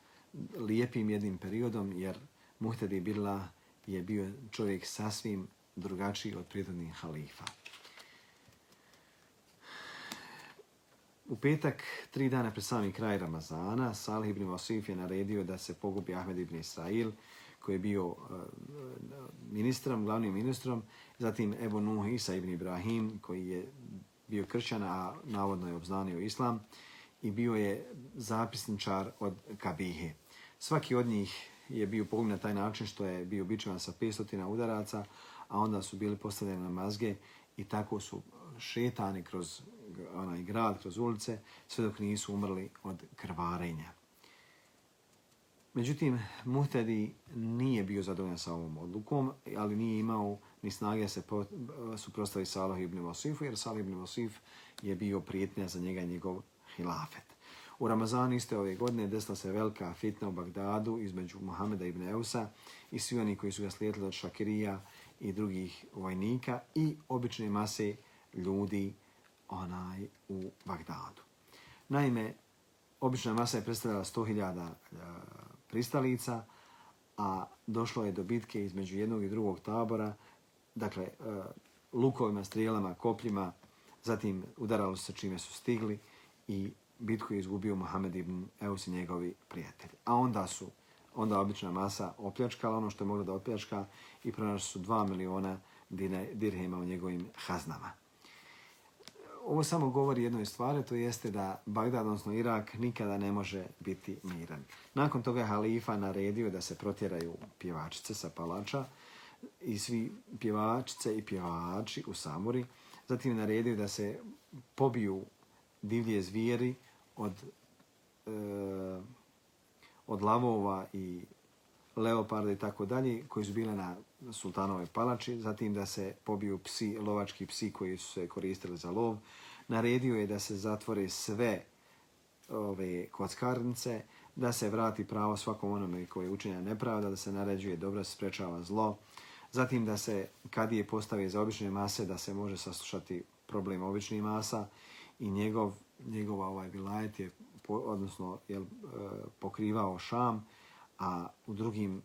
lijepim jednim periodom, jer Muhtedi Billah je bio čovjek sasvim drugačiji od prijedodnih halifa. U petak, tri dana pred sami kraj Ramazana, Salih ibn Vasif je naredio da se pogubi Ahmed ibn Israil, koji je bio eh, ministrom, glavnim ministrom, zatim Ebu Nuh Isa ibn Ibrahim, koji je bio kršćan, a navodno je obznanio islam, i bio je zapisničar od Kabihe. Svaki od njih je bio pogled na taj način što je bio bičevan sa 500 udaraca, a onda su bili postavljeni na mazge i tako su šetani kroz onaj grad, kroz ulice, sve dok nisu umrli od krvarenja. Međutim, Muhtedi nije bio zadovoljan sa ovom odlukom, ali nije imao ni snage se suprostaviti Salah ibn Vasifu, jer Salah ibn Vasif je bio prijetnja za njega i njegov hilafet. U Ramazanu iste ove godine desila se velika fitna u Bagdadu između Mohameda ibn Eusa i svi oni koji su ga slijedili od Šakirija i drugih vojnika i obične mase ljudi onaj u Bagdadu. Naime, obična masa je predstavljala 100.000 pristalica, a došlo je do bitke između jednog i drugog tabora, dakle, e, lukovima, strijelama, kopljima, zatim udaralo se čime su stigli i bitku je izgubio Mohamed ibn Eus i njegovi prijatelji. A onda su onda obična masa opljačkala ono što je mogla da opljačka i pronašli su 2 miliona dirhema u njegovim haznama. Ovo samo govori jednoj stvari, to jeste da Bagdad, odnosno Irak, nikada ne može biti miran. Nakon toga je halifa naredio da se protjeraju pjevačice sa palača i svi pjevačice i pjevači u Samuri. Zatim je naredio da se pobiju divlje zvijeri od, e, od lavova i leoparda i tako dalje, koji su bile na sultanove palači, zatim da se pobiju psi, lovački psi koji su se koristili za lov, naredio je da se zatvore sve ove kockarnice, da se vrati pravo svakom onome koji je učenja nepravda, da se naređuje dobro, se sprečava zlo, zatim da se kad je postave za obične mase, da se može saslušati problem običnih masa i njegov, njegova ovaj vilajet je, po, odnosno, je eh, pokrivao šam, a u drugim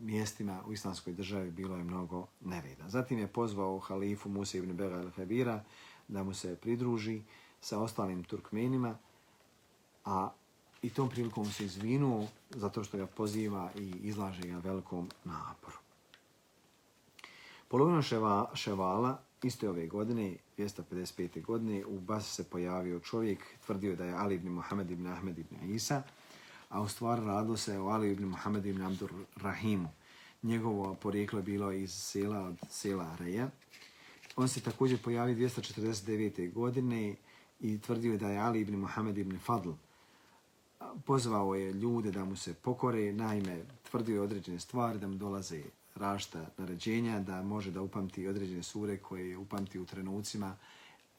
mjestima u islamskoj državi bilo je mnogo nevida. Zatim je pozvao halifu Musa ibn Bega al-Habira da mu se pridruži sa ostalim Turkmenima, a i tom prilikom se izvinuo zato što ga poziva i izlaže ga velikom naporu. Polovina ševa, ševala iste ove godine, 255. godine, u Bas se pojavio čovjek, tvrdio da je Ali ibn Muhammed ibn Ahmed ibn Isa, a u stvari radilo se o Ali ibn Muhammed ibn Abdur Rahimu. Njegovo porijeklo je bilo iz sela od sela Reja. On se također pojavio 249. godine i tvrdio da je Ali ibn Muhammed ibn Fadl. Pozvao je ljude da mu se pokore, naime, tvrdio je određene stvari, da mu dolaze rašta naređenja, da može da upamti određene sure koje je upamti u trenucima,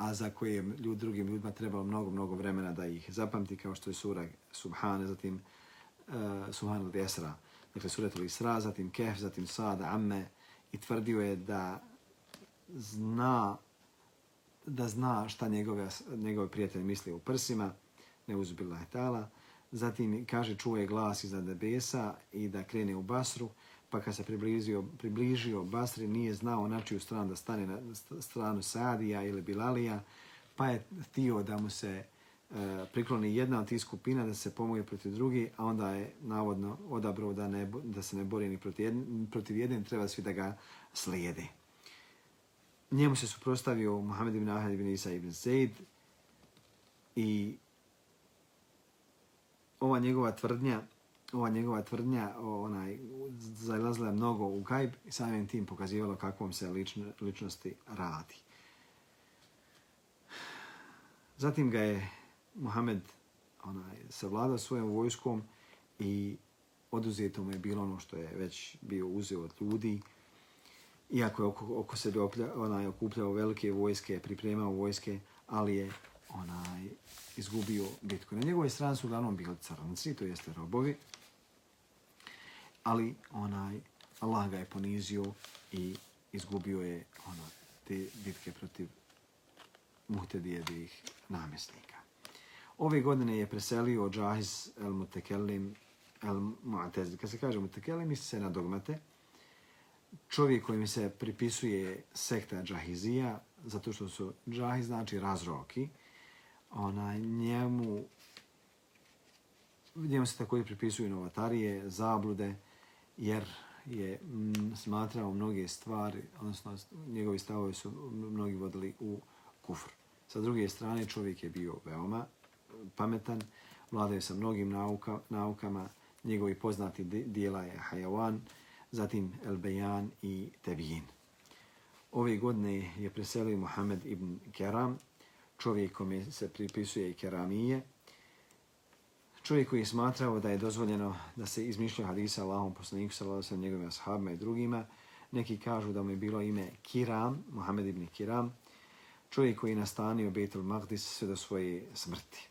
a za koje ljud, drugim ljudima trebalo mnogo, mnogo vremena da ih zapamti, kao što je sura Subhane, zatim uh, Subhane od Esra, dakle surat od Isra, zatim Kef, zatim Sada, Amme, i tvrdio je da zna da zna šta njegove, njegove prijatelje misli u prsima, ne uzbila je tala, zatim kaže čuje glas iza nebesa i da krene u Basru, pa kad se približio, približio Basri, nije znao na čiju stranu da stane na stranu Sadija ili Bilalija, pa je htio da mu se e, prikloni jedna od tih skupina da se pomoje protiv drugi, a onda je navodno odabrao da, ne, da se ne bori ni protiv, jedne, protiv jedne, treba svi da ga slijede. Njemu se suprostavio Muhammed ibn Ahad ibn Isa ibn Zaid i ova njegova tvrdnja ova njegova tvrdnja onaj, zalazila mnogo u gajb i samim tim pokazivalo kakvom se lično, ličnosti radi. Zatim ga je Muhammed onaj, savladao svojom vojskom i oduzeto mu je bilo ono što je već bio uzeo od ljudi. Iako je oko, oko sebe oplja, onaj, okupljao velike vojske, pripremao vojske, ali je onaj izgubio bitku. Na njegovoj strani su uglavnom bili crnci, to jeste robovi, ali onaj Allah ga je ponizio i izgubio je ono te bitke protiv muhtedijevih namjesnika. Ove godine je preselio Džahiz el Mutekellim el Mu'tezil. Kad se kaže Mutekellim, misli se na dogmate. Čovjek kojim se pripisuje sekta Džahizija, zato što su Džahiz znači razroki, ona njemu njemu se također pripisuju novatarije, zablude, jer je mm, smatrao mnoge stvari, odnosno njegovi stavovi su mnogi vodili u kufr. Sa druge strane, čovjek je bio veoma pametan, vladao sa mnogim nauka, naukama, njegovi poznati dijela je Hayawan, zatim El Bejan i Tebijin. Ove godine je preselio Muhammed ibn Keram, čovjek kome se pripisuje i Keramije, čovjek koji je smatrao da je dozvoljeno da se izmišlja hadisa Allahom poslaniku sallallahu alejhi njegovim ashabima i drugima. Neki kažu da mu je bilo ime Kiram, Muhammed ibn Kiram, čovjek koji je nastanio Betul Magdis sve do svoje smrti.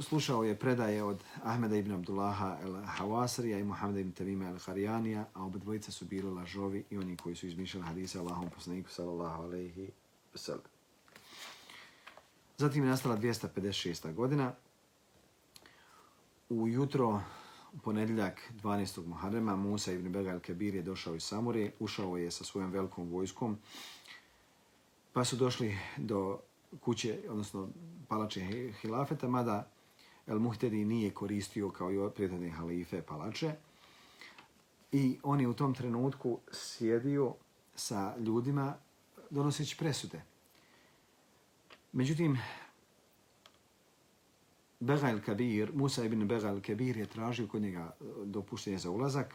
Slušao je predaje od Ahmeda ibn Abdullaha el-Hawasrija i Muhammeda ibn Tavima el-Harijanija, a oba dvojica su bili lažovi i oni koji su izmišljali hadise Allahom poslaniku sallallahu alejhi ve sellem. Zatim je nastala 256. godina. U jutro, u ponedjeljak 12. Muharrema, Musa ibn Begal Kebir je došao iz Samure, ušao je sa svojom velikom vojskom, pa su došli do kuće, odnosno palače Hilafeta, mada El Muhtedi nije koristio kao i prijetane halife palače. I on je u tom trenutku sjedio sa ljudima donoseći presude. Međutim, Begal Kabir, Musa ibn Begal Kabir je tražio kod njega e, dopuštenje za ulazak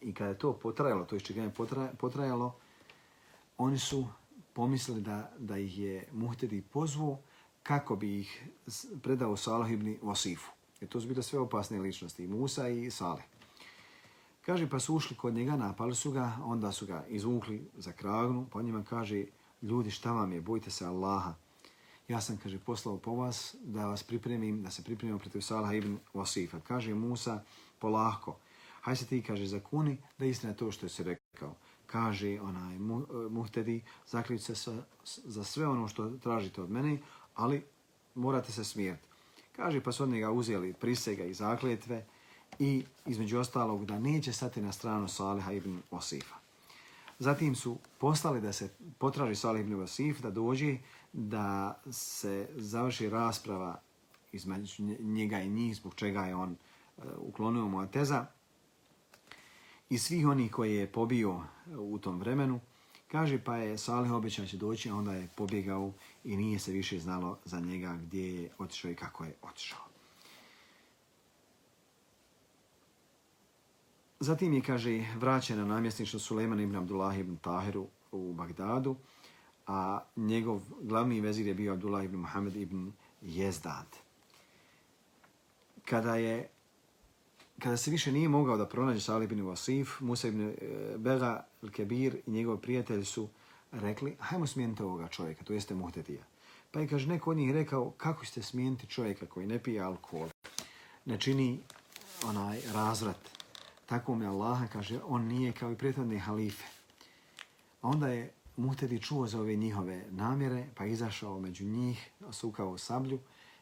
i kada je to potrajalo, to je je potrajalo, oni su pomislili da, da ih je Muhtedi pozvao kako bi ih predao Salah ibn Wasifu. Jer to su bile sve opasne ličnosti, i Musa i Saleh. Kaže, pa su ušli kod njega, napali su ga, onda su ga izvukli za kragnu, pa njima kaže, ljudi šta vam je, bojte se Allaha. Ja sam, kaže, poslao po vas da vas pripremim, da se pripremimo protiv Salaha ibn Wasifa. Kaže Musa, polahko, haj se ti, kaže, zakuni da istina to što je se rekao. Kaže onaj e, muhtedi, zaključ se sa, za sve ono što tražite od mene, ali morate se smijeti. Kaže, pa su od njega uzeli prisega i zakletve i između ostalog da neće stati na stranu Saliha ibn Wasifa. Zatim su poslali da se potraži Salih ibn Wasif da dođe da se završi rasprava između njega i njih zbog čega je on e, uklonio mu ateza i svih onih koje je pobio e, u tom vremenu. Kaže pa je Salih obećao će doći, a onda je pobjegao i nije se više znalo za njega gdje je otišao i kako je otišao. Zatim je, kaže, vraćen na namjesništvo Suleiman ibn Abdullah ibn Tahiru u Bagdadu, a njegov glavni vezir je bio Abdullah ibn Muhammed ibn Jezdad. Kada je kada se više nije mogao da pronađe Salih ibn Wasif, Musa ibn e, Bega al-Kebir i njegov prijatelj su rekli, hajmo smijeniti ovoga čovjeka, to jeste Muhtedija. Pa je, kaže, neko od njih rekao, kako ste smijeniti čovjeka koji ne pije alkohol, ne čini onaj razvrat, tako mi Allaha, kaže, on nije kao i prijateljne halife. A onda je Muhtedi čuo za ove njihove namjere, pa izašao među njih, sukao sablju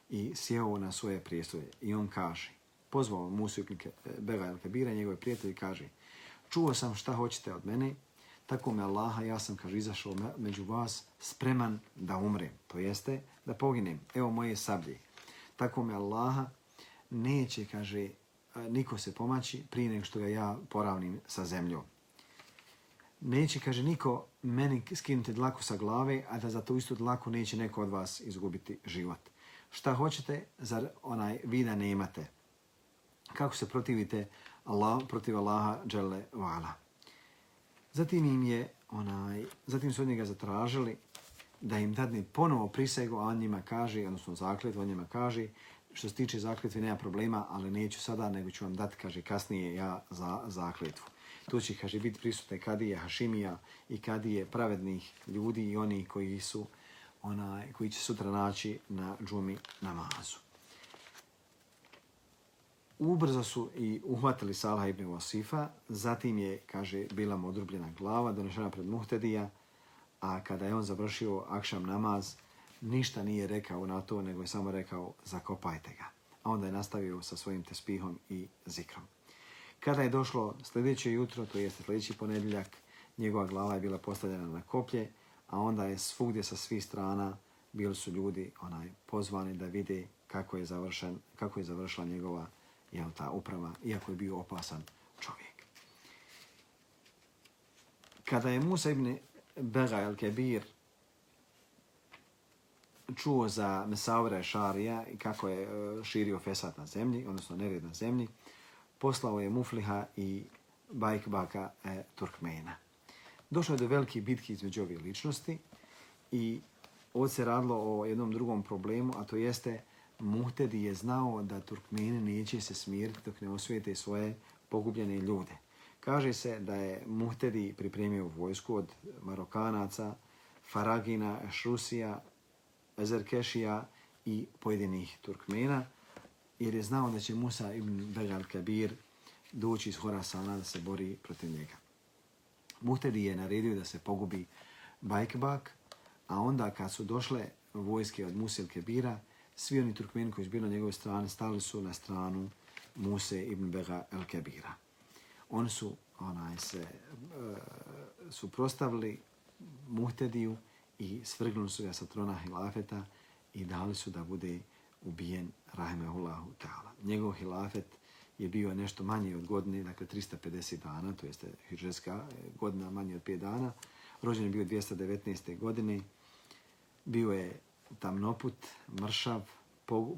i sjeo na svoje prijestoje. I on kaže, pozvao Musu ibn e, Bega el Kabira, njegove prijatelji, kaže, čuo sam šta hoćete od mene, tako me Allaha, ja sam, kaže, izašao među vas, spreman da umrem, to jeste, da poginem, evo moje sablje. Tako me Allaha, neće, kaže, e, niko se pomaći prije nego što ga ja poravnim sa zemljom. Neće, kaže, niko meni skinuti dlaku sa glave, a da za tu istu dlaku neće neko od vas izgubiti život. Šta hoćete, zar onaj vida nemate? Kako se protivite Allah, protiv Allaha, dželle vala? Zatim im je, onaj, zatim su od njega zatražili da im dadne ponovo prisegu, a on njima kaže, odnosno zakljet, on njima kaže, što se tiče zakljetve nema problema, ali neću sada, nego ću vam dati, kaže, kasnije ja za zakljetvu. Tu će, kaže, biti prisutne kadije Hašimija i kadije pravednih ljudi i oni koji su onaj, koji će sutra naći na džumi namazu. Ubrzo su i uhvatili Salah ibn Wasifa, zatim je, kaže, bila mu odrubljena glava, donešena pred Muhtedija, a kada je on završio akšam namaz, ništa nije rekao na to, nego je samo rekao zakopajte ga. A onda je nastavio sa svojim tespihom i zikrom. Kada je došlo sljedeće jutro, to jeste sljedeći ponedjeljak, njegova glava je bila postavljena na koplje, a onda je svugdje sa svih strana bili su ljudi onaj pozvani da vide kako je završen, kako je završila njegova jel, ta uprava, iako je bio opasan čovjek. Kada je Musa ibn Bega el-Kebir čuo za Mesaura Šarija i kako je e, širio fesat na zemlji, odnosno nered na zemlji, poslao je Mufliha i Bajkbaka e, Turkmena. Došlo je do velike bitke između ove ličnosti i ovdje se radilo o jednom drugom problemu, a to jeste Muhtedi je znao da Turkmeni neće se smiriti dok ne osvijete svoje pogubljene ljude. Kaže se da je Muhtedi pripremio vojsku od Marokanaca, Faragina, Šrusija, Ezerkešija i pojedinih Turkmena, jer je znao da će Musa ibn Begal Kabir doći iz Horasana da se bori protiv njega. Muhtedi je naredio da se pogubi Bajkbak, a onda kad su došle vojske od Musa ibn Kabira, svi oni Turkmeni koji su bili na njegove strane stali su na stranu Muse ibn Bega el Kabira. Oni su onaj se e, suprostavili Muhtediju i svrgnuli su ga sa trona hilafeta i dali su da bude ubijen rahimehullahu ta'ala. Njegov hilafet je bio nešto manje od godine, dakle 350 dana, to jeste hiržeska e, godina manje od 5 dana. Rođen je bio 219. godine. Bio je tamnoput, mršav,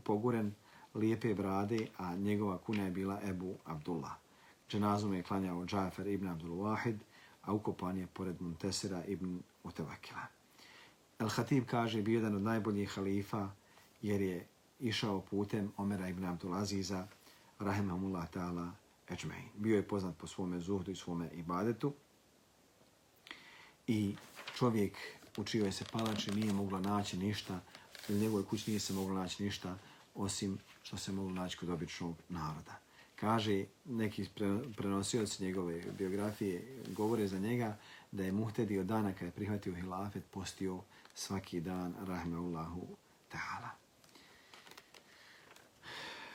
poguren, lijepe brade, a njegova kuna je bila Ebu Abdullah. Dženazom je klanjao Džafer ibn Abdul Wahid, a ukopan je pored Montesira ibn Utevakila. El-Hatib kaže bio jedan od najboljih halifa jer je išao putem Omera ibn Abdul Aziza, rahimahumullah ta'ala, ečmein. Bio je poznat po svome zuhdu i svome ibadetu. I čovjek u čijoj se palači nije moglo naći ništa, u njegovoj kući nije se moglo naći ništa, osim što se moglo naći kod običnog naroda. Kaže, neki prenosioci njegove biografije govore za njega da je Muhtedi od dana kada je prihvatio hilafet postio svaki dan, rahmeullahu ta'ala.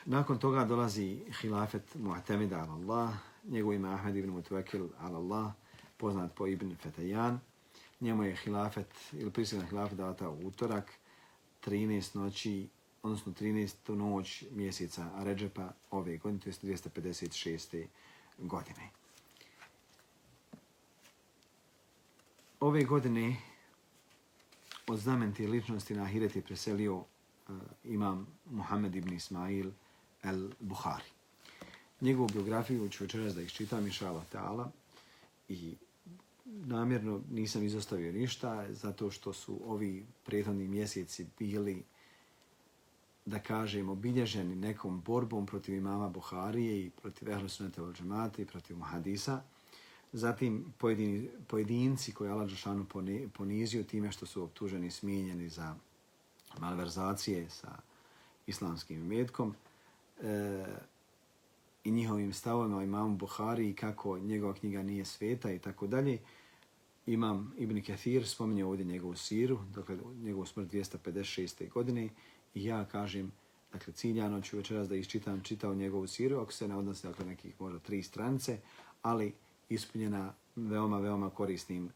Nakon toga dolazi hilafet Mu'tamida ala Allah, njegov ima Ahmed ibn Mutwakil ala Allah, poznat po Ibn Fetajan. Njemu je hilafet, ili prisilna hilafet data u utorak, 13 noći, odnosno 13. noć mjeseca Ređepa ove godine, to je 256. godine. Ove godine od znamenti ličnosti na Ahiret je preselio uh, imam Muhammed ibn Ismail el-Buhari. Njegovu biografiju ću večeras da iščitam, inša Allah ta'ala, i namjerno nisam izostavio ništa, zato što su ovi prethodni mjeseci bili, da kažem, obilježeni nekom borbom protiv imama Buharije i protiv Ehlu Sunnata al i protiv Muhadisa. Zatim pojedini, pojedinci koji Allah Đašanu ponizio time što su optuženi i smijenjeni za malverzacije sa islamskim metkom e, i njihovim stavovima imamu Buhari i kako njegova knjiga nije sveta i tako dalje. Imam Ibn Kathir, spominje ovdje njegovu siru, dakle njegovu smrt 256. godine i ja kažem, dakle ciljano ću večeras da iščitam čitao njegovu siru, ako se ne odnosi dakle nekih možda tri strance, ali ispunjena veoma, veoma korisnim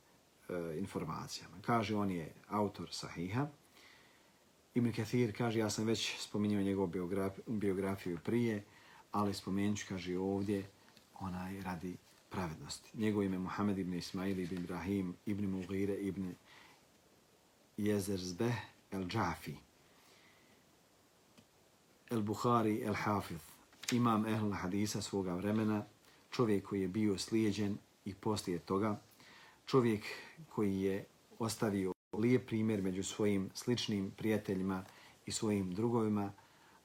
e, informacijama. Kaže, on je autor Sahiha. Ibn Kathir kaže, ja sam već spominjao njegovu biografiju, biografiju prije, ali spomenut ću, kaže ovdje, onaj radi pravednosti. Njegov ime Muhammed ibn Ismail ibn Ibrahim ibn Mughire ibn Jezerzbeh el-Džafi. El-Bukhari el-Hafiz. Imam ehl hadisa svoga vremena, čovjek koji je bio slijeđen i poslije toga, čovjek koji je ostavio lijep primjer među svojim sličnim prijateljima i svojim drugovima,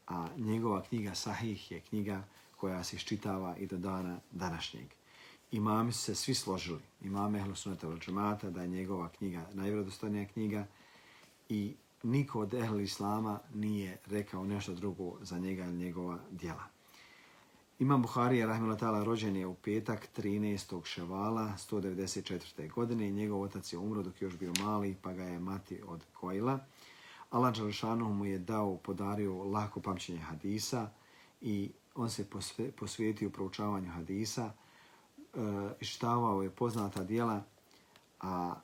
a njegova knjiga Sahih je knjiga koja se iščitava i do dana današnjeg. Imami su se svi složili, imam Ehlu Sunnata Vrđamata, da je njegova knjiga najvredostanija knjiga i niko od Ehlu Islama nije rekao nešto drugo za njega ili njegova djela. Imam Buharija, rahmela ta'ala, rođen je u petak 13. ševala 194. godine i njegov otac je umro dok je još bio mali, pa ga je mati od Kojila. Allah Đalšanu mu je dao, podario lako pamćenje hadisa i on se posvetio proučavanju hadisa, e, ištavao je poznata dijela, a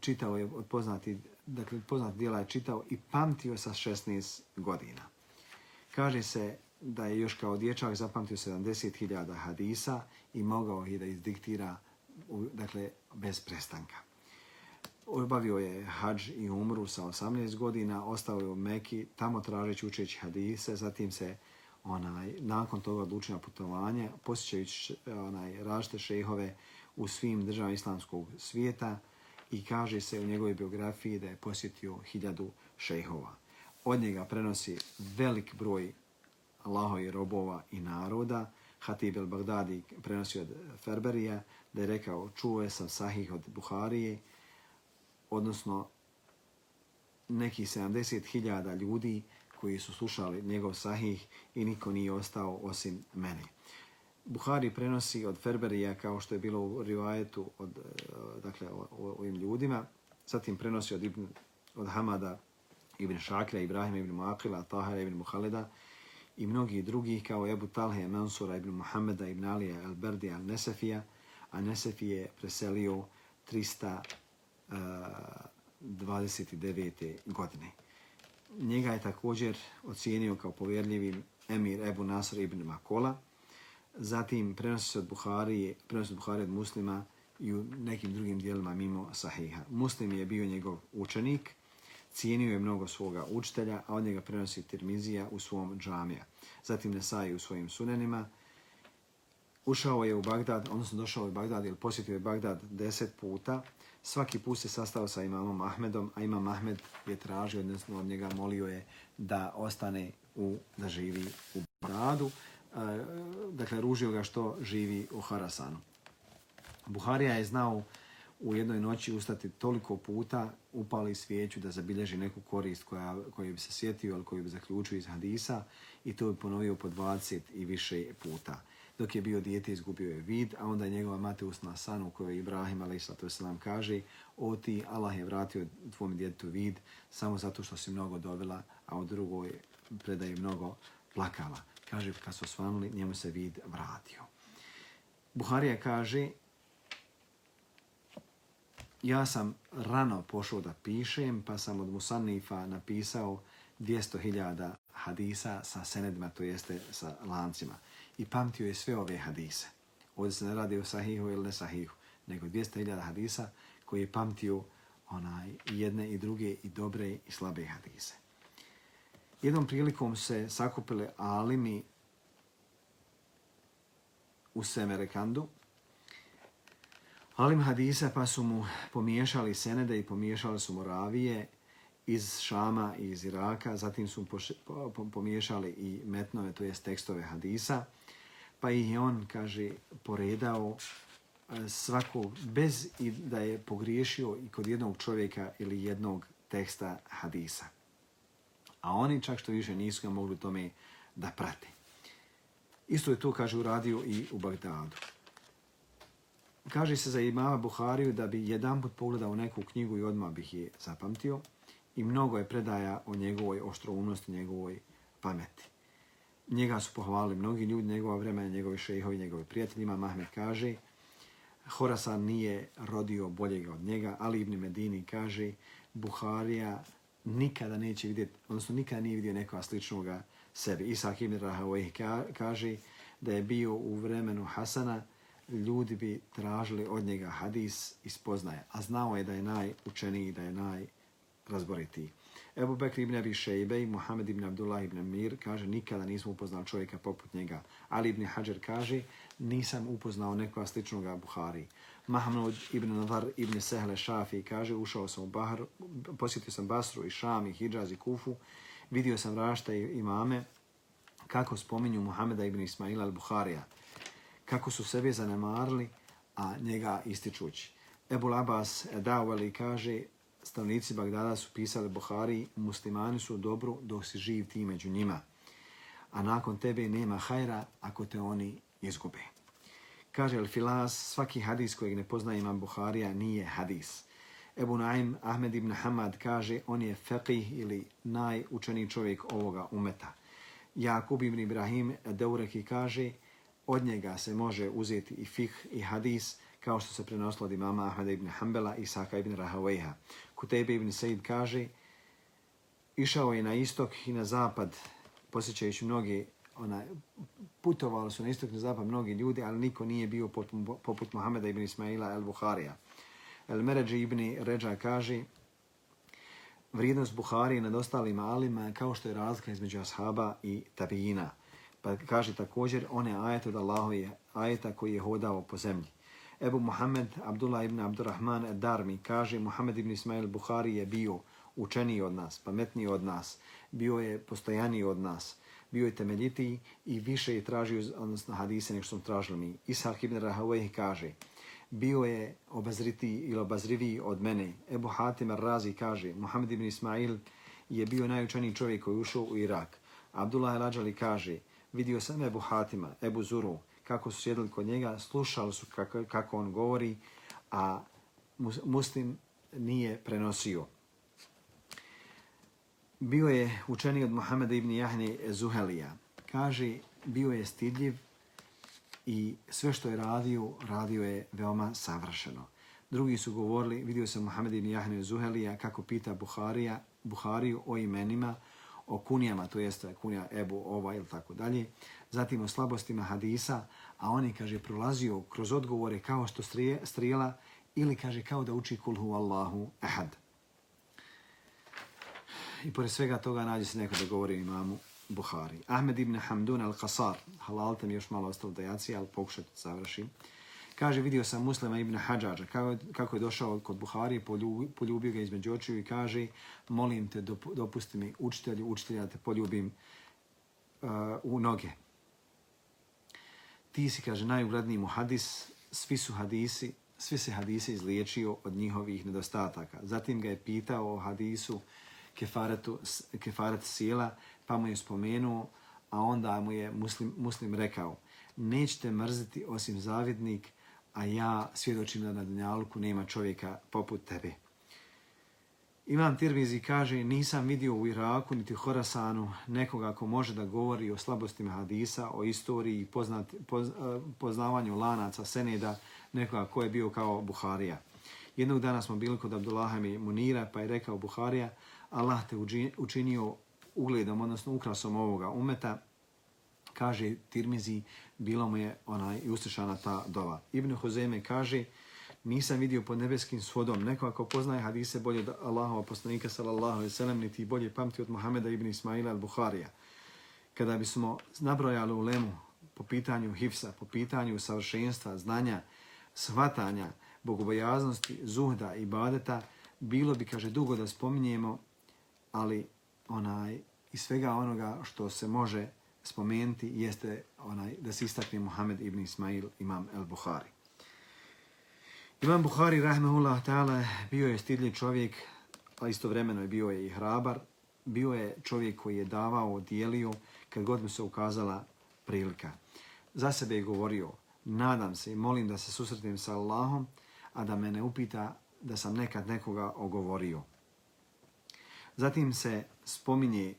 čitao je od poznati, dakle, poznata dijela je čitao i pamtio sa 16 godina. Kaže se da je još kao dječak zapamtio 70.000 hadisa i mogao ih da izdiktira dakle, bez prestanka. Obavio je hađ i umru sa 18 godina, ostao je u Meki, tamo tražeći učeći hadise, zatim se onaj, nakon toga odlučio na putovanje, posjećajući onaj, različite šehove u svim državama islamskog svijeta i kaže se u njegovoj biografiji da je posjetio hiljadu šehova. Od njega prenosi velik broj Allahovi robova i naroda. Hatib el-Baghdadi prenosi od Ferberija da je rekao čuo je sam sahih od Buharije, odnosno neki 70.000 ljudi koji su slušali njegov sahih i niko nije ostao osim mene. Buhari prenosi od Ferberija kao što je bilo u rivajetu od, e, dakle, o, o, ovim ljudima. Zatim prenosi od, Ibn, od Hamada ibn Šakra, Ibrahima ibn Muakila, Tahara ibn Muhaleda, i mnogi drugi kao Ebu Talhe, Mansura ibn Muhammeda ibn Alija al-Berdi al-Nesefija, a Nesefi je preselio 329. Eh, godine. njega je također ocijenio kao povjerljivim emir Ebu Nasr ibn Makola. Zatim prenosi se od Buhari, prenosi od Buhari od muslima i u nekim drugim dijelima mimo Sahiha. Muslim je bio njegov učenik, cijenio je mnogo svoga učitelja, a od njega prenosi Tirmizija u svom džamija. Zatim Nesai u svojim sunenima. Ušao je u Bagdad, odnosno došao je u Bagdad ili posjetio je Bagdad deset puta. Svaki put se sastao sa imamom Ahmedom, a imam Ahmed je tražio, odnosno od njega molio je da ostane u, da živi u Bagdadu. E, dakle, ružio ga što živi u Harasanu. Buharija je znao u jednoj noći ustati toliko puta, upali svijeću da zabilježi neku korist koja, koju bi se sjetio ili koju bi zaključio iz hadisa i to bi ponovio po 20 i više puta. Dok je bio dijete, izgubio je vid, a onda je njegova mate usna san u kojoj Ibrahim a.s. kaže o ti, Allah je vratio tvom djetetu vid samo zato što si mnogo dovela, a u drugoj predaje mnogo plakala. Kaže, kad su osvanuli, njemu se vid vratio. Buharija kaže, ja sam rano pošao da pišem, pa sam od Musanifa napisao 200.000 hadisa sa senedima, to jeste sa lancima. I pamtio je sve ove hadise. Ovdje se ne radi o sahihu ili ne sahihu, nego 200.000 hadisa koji je pamtio onaj jedne i druge i dobre i slabe hadise. Jednom prilikom se sakupile alimi u Semerekandu, Alim Hadisa pa su mu pomiješali senede i pomiješali su mu ravije iz Šama i iz Iraka, zatim su pomiješali i metnove, to jest tekstove Hadisa, pa ih je on, kaže, poredao e, svako, bez i da je pogriješio i kod jednog čovjeka ili jednog teksta Hadisa. A oni čak što više nisu ga mogli tome da prate. Isto je to, kaže, uradio i u Bagdadu kaže se za imama Buhariju da bi jedan put pogledao neku knjigu i odmah bih je zapamtio i mnogo je predaja o njegovoj oštroumnosti, njegovoj pameti. Njega su pohvalili mnogi ljudi, njegova vremena, njegovi šehovi, njegovi prijatelji. Mahmed kaže, Horasan nije rodio boljega od njega, ali Ibn Medini kaže, Buharija nikada neće vidjeti, odnosno nikada nije vidio nekoga sličnoga sebi. Isak Ibn Rahavoj kaže da je bio u vremenu Hasana, ljudi bi tražili od njega hadis i spoznaje, a znao je da je najučeniji, da je najrazboritiji. Ebu Bekri ibn Abi Shejbe i Muhammed ibn Abdullah ibn Mir kaže nikada nismo upoznali čovjeka poput njega. Ali ibn Hajar kaže nisam upoznao nekoga sličnog Buhari. Mahmud ibn Nadar ibn Sehle Šafi kaže ušao sam u Bahar, posjetio sam Basru i Šam i Hidžaz i Kufu, vidio sam rašta i imame kako spominju Muhameda ibn Ismaila al-Buharija kako su sebe zanemarili, a njega ističući. Ebu Labas e, Dawali kaže, stavnici Bagdada su pisali Buhari, muslimani su dobro dok si živ ti među njima, a nakon tebe nema hajra ako te oni izgube. Kaže El Filas, svaki hadis kojeg ne poznaje imam Buharija nije hadis. Ebu Naim Ahmed ibn Hamad kaže, on je faqih ili najučeniji čovjek ovoga umeta. Jakub ibn Ibrahim Deureki kaže, od njega se može uzeti i fih i hadis, kao što se prenosilo od imama Ahmeda ibn Hanbala i Saka ibn Rahawayha. Kutebe ibn Said kaže, išao je na istok i na zapad, posjećajući mnogi, ona, putovali su na istok i na zapad mnogi ljudi, ali niko nije bio poput, poput Muhameda ibn Ismaila el-Bukharija. El-Meređi ibn Ređa kaže, vrijednost Buhari nad ostalim alima kao što je razlika između ashaba i tabijina. Pa kaže također, on je ajet od Allahove ajeta koji je hodao po zemlji. Ebu Muhammed Abdullah ibn Abdurrahman Darmi kaže, Muhammed ibn Ismail Buhari je bio učeniji od nas, pametniji od nas, bio je postojaniji od nas, bio je temeljitiji i više je tražio, odnosno hadise, nego što smo tražili mi. Ishak ibn Rahavej kaže, bio je obazritiji ili obazriviji od mene. Ebu Hatim Razi kaže, Muhammed ibn Ismail je bio najučeniji čovjek koji ušao u Irak. Abdullah El-Ađali kaže, vidio sam Ebu Hatima, Ebu Zuru, kako su sjedili kod njega, slušali su kako, kako on govori, a muslim nije prenosio. Bio je učeni od Muhameda ibn Jahne Zuhelija. Kaže, bio je stidljiv i sve što je radio, radio je veoma savršeno. Drugi su govorili, vidio sam Muhammed ibn Jahne Zuhelija kako pita Buharija Buhariju o imenima, o kunijama, to jeste kunija Ebu, ova ili tako dalje. Zatim o slabostima hadisa, a oni, kaže, prolazio kroz odgovore kao što strije, strijela ili, kaže, kao da uči kulhu Allahu ahad. I pored svega toga nađe se neko da govori imamu Buhari. Ahmed ibn Hamdun al-Qasar, halal tam još malo ostalo dajaci, ali pokušajte završim. Kaže, vidio sam muslima ibn Hadžađa, kako, kako je došao kod Buhari, poljubio, poljubio ga između očiju i kaže, molim te, dopusti mi učitelju, učitelja te poljubim uh, u noge. Ti si, kaže, najugledniji mu hadis, svi su hadisi, svi se hadise izliječio od njihovih nedostataka. Zatim ga je pitao o hadisu kefaretu, kefaret sjela, pa mu je spomenuo, a onda mu je muslim, muslim rekao, nećete mrziti osim zavidnik, a ja svjedočim da na Dunjalku nema čovjeka poput tebe. Imam Tirmizi kaže, nisam vidio u Iraku niti u Horasanu nekoga ko može da govori o slabostima hadisa, o istoriji i poznat, poz, eh, poznavanju lanaca Seneda, nekoga ko je bio kao Buharija. Jednog dana smo bili kod Abdullaha mi Munira, pa je rekao Buharija, Allah te učinio ugledom, odnosno ukrasom ovoga umeta, kaže Tirmizi, bilo mu je onaj i uslišana ta dova. Ibn Huzeme kaže, nisam vidio pod nebeskim svodom neko ako poznaje hadise bolje od Allahova poslanika sallallahu alaihi sallam, niti bolje pamti od Muhameda ibn Ismaila al-Bukharija. Kada bismo nabrojali u lemu po pitanju hifsa, po pitanju savršenstva, znanja, shvatanja, bogobojaznosti, zuhda i badeta, bilo bi, kaže, dugo da spominjemo, ali onaj i svega onoga što se može spomenuti jeste onaj da se istakne Muhammed ibn Ismail, imam El Buhari. Imam Buhari, rahmehullah ta'ala, bio je stidljiv čovjek, a istovremeno je bio je i hrabar. Bio je čovjek koji je davao, dijelio, kad god mu se ukazala prilika. Za sebe je govorio, nadam se i molim da se susretim sa Allahom, a da me ne upita da sam nekad nekoga ogovorio. Zatim se spominje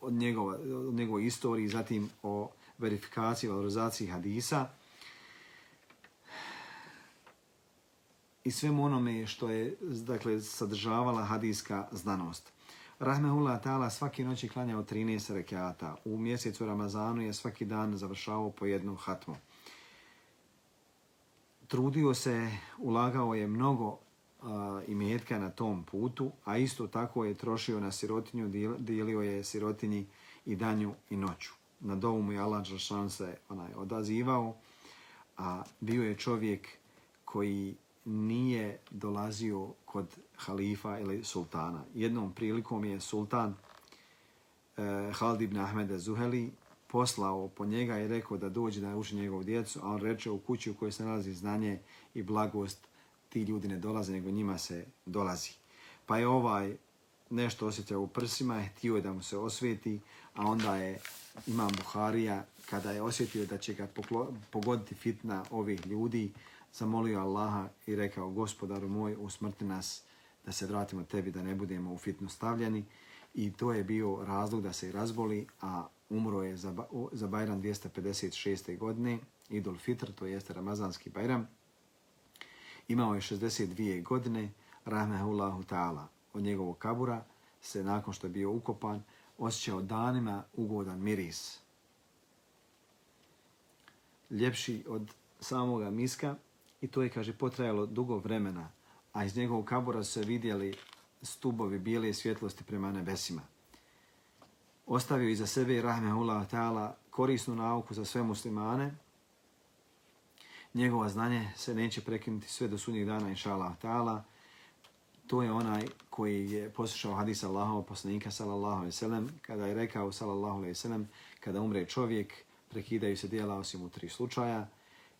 od njegova, od njegove istorije, zatim o verifikaciji, valorizaciji hadisa i svemu onome što je dakle, sadržavala hadijska znanost. Rahmehullah ta'ala svaki noć je klanjao 13 rekiata. U mjesecu Ramazanu je svaki dan završavao po jednu hatmu. Trudio se, ulagao je mnogo imetka na tom putu, a isto tako je trošio na sirotinju, dijelio je sirotinji i danju i noću. Na dovu mu je Allah Žešan se onaj, odazivao, a bio je čovjek koji nije dolazio kod halifa ili sultana. Jednom prilikom je sultan eh, Halid ibn Ahmeda Zuheli poslao po njega i rekao da dođe da uči njegovu djecu, a on reče u kući u kojoj se nalazi znanje i blagost ti ljudi ne dolaze, nego njima se dolazi. Pa je ovaj nešto osjetio u prsima, htio je da mu se osvijeti, a onda je imam Buharija, kada je osjetio da će ga pogoditi fitna ovih ljudi, zamolio Allaha i rekao, gospodaru moj, usmrti nas da se vratimo tebi, da ne budemo u fitnu stavljeni. I to je bio razlog da se razboli, a umro je za, za Bajram 256. godine, Idul Fitr, to jeste Ramazanski Bajram. Imao je 62 godine, rahmehullahu ta'ala. Od njegovog kabura se, nakon što je bio ukopan, osjećao danima ugodan miris. Ljepši od samoga miska i to je, kaže, potrajalo dugo vremena, a iz njegovog kabura se vidjeli stubovi bijele svjetlosti prema nebesima. Ostavio iza sebe, rahmehullahu ta'ala, korisnu nauku za sve muslimane, njegova znanje se neće prekinuti sve do sudnjeg dana, inša Allah ta'ala. To je onaj koji je poslušao hadis Allahova poslanika, sallallahu alaihi sallam, kada je rekao, sallallahu alaihi sallam, kada umre čovjek, prekidaju se dijela osim u tri slučaja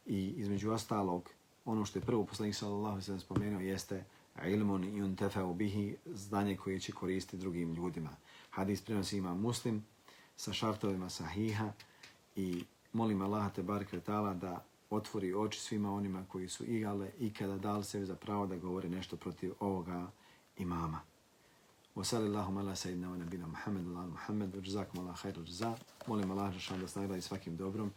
i između ostalog, ono što je prvo poslanik, sallallahu alaihi sallam, spomenuo jeste ilmun i bihi, znanje koje će koristiti drugim ljudima. Hadis prenosi ima muslim sa šartovima sahiha i molim Allaha te barke da otvori oči svima onima koji su igale i kada dali sebi za pravo da govori nešto protiv ovoga imama. Wa sallallahu ala sayyidina wa nabina Muhammad ala Muhammad wa jazakum Allah khairu jaza. Molim Allah da šan da snagleda svakim dobrom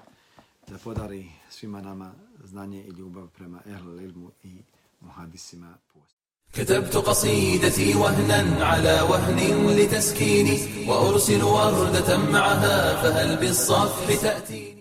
da podari svima nama znanje i ljubav prema ehlul ilmu i muhadisima post. كتبت قصيدتي وهنا على وهن لتسكيني وأرسل وردة معها فهل بالصفح تأتيني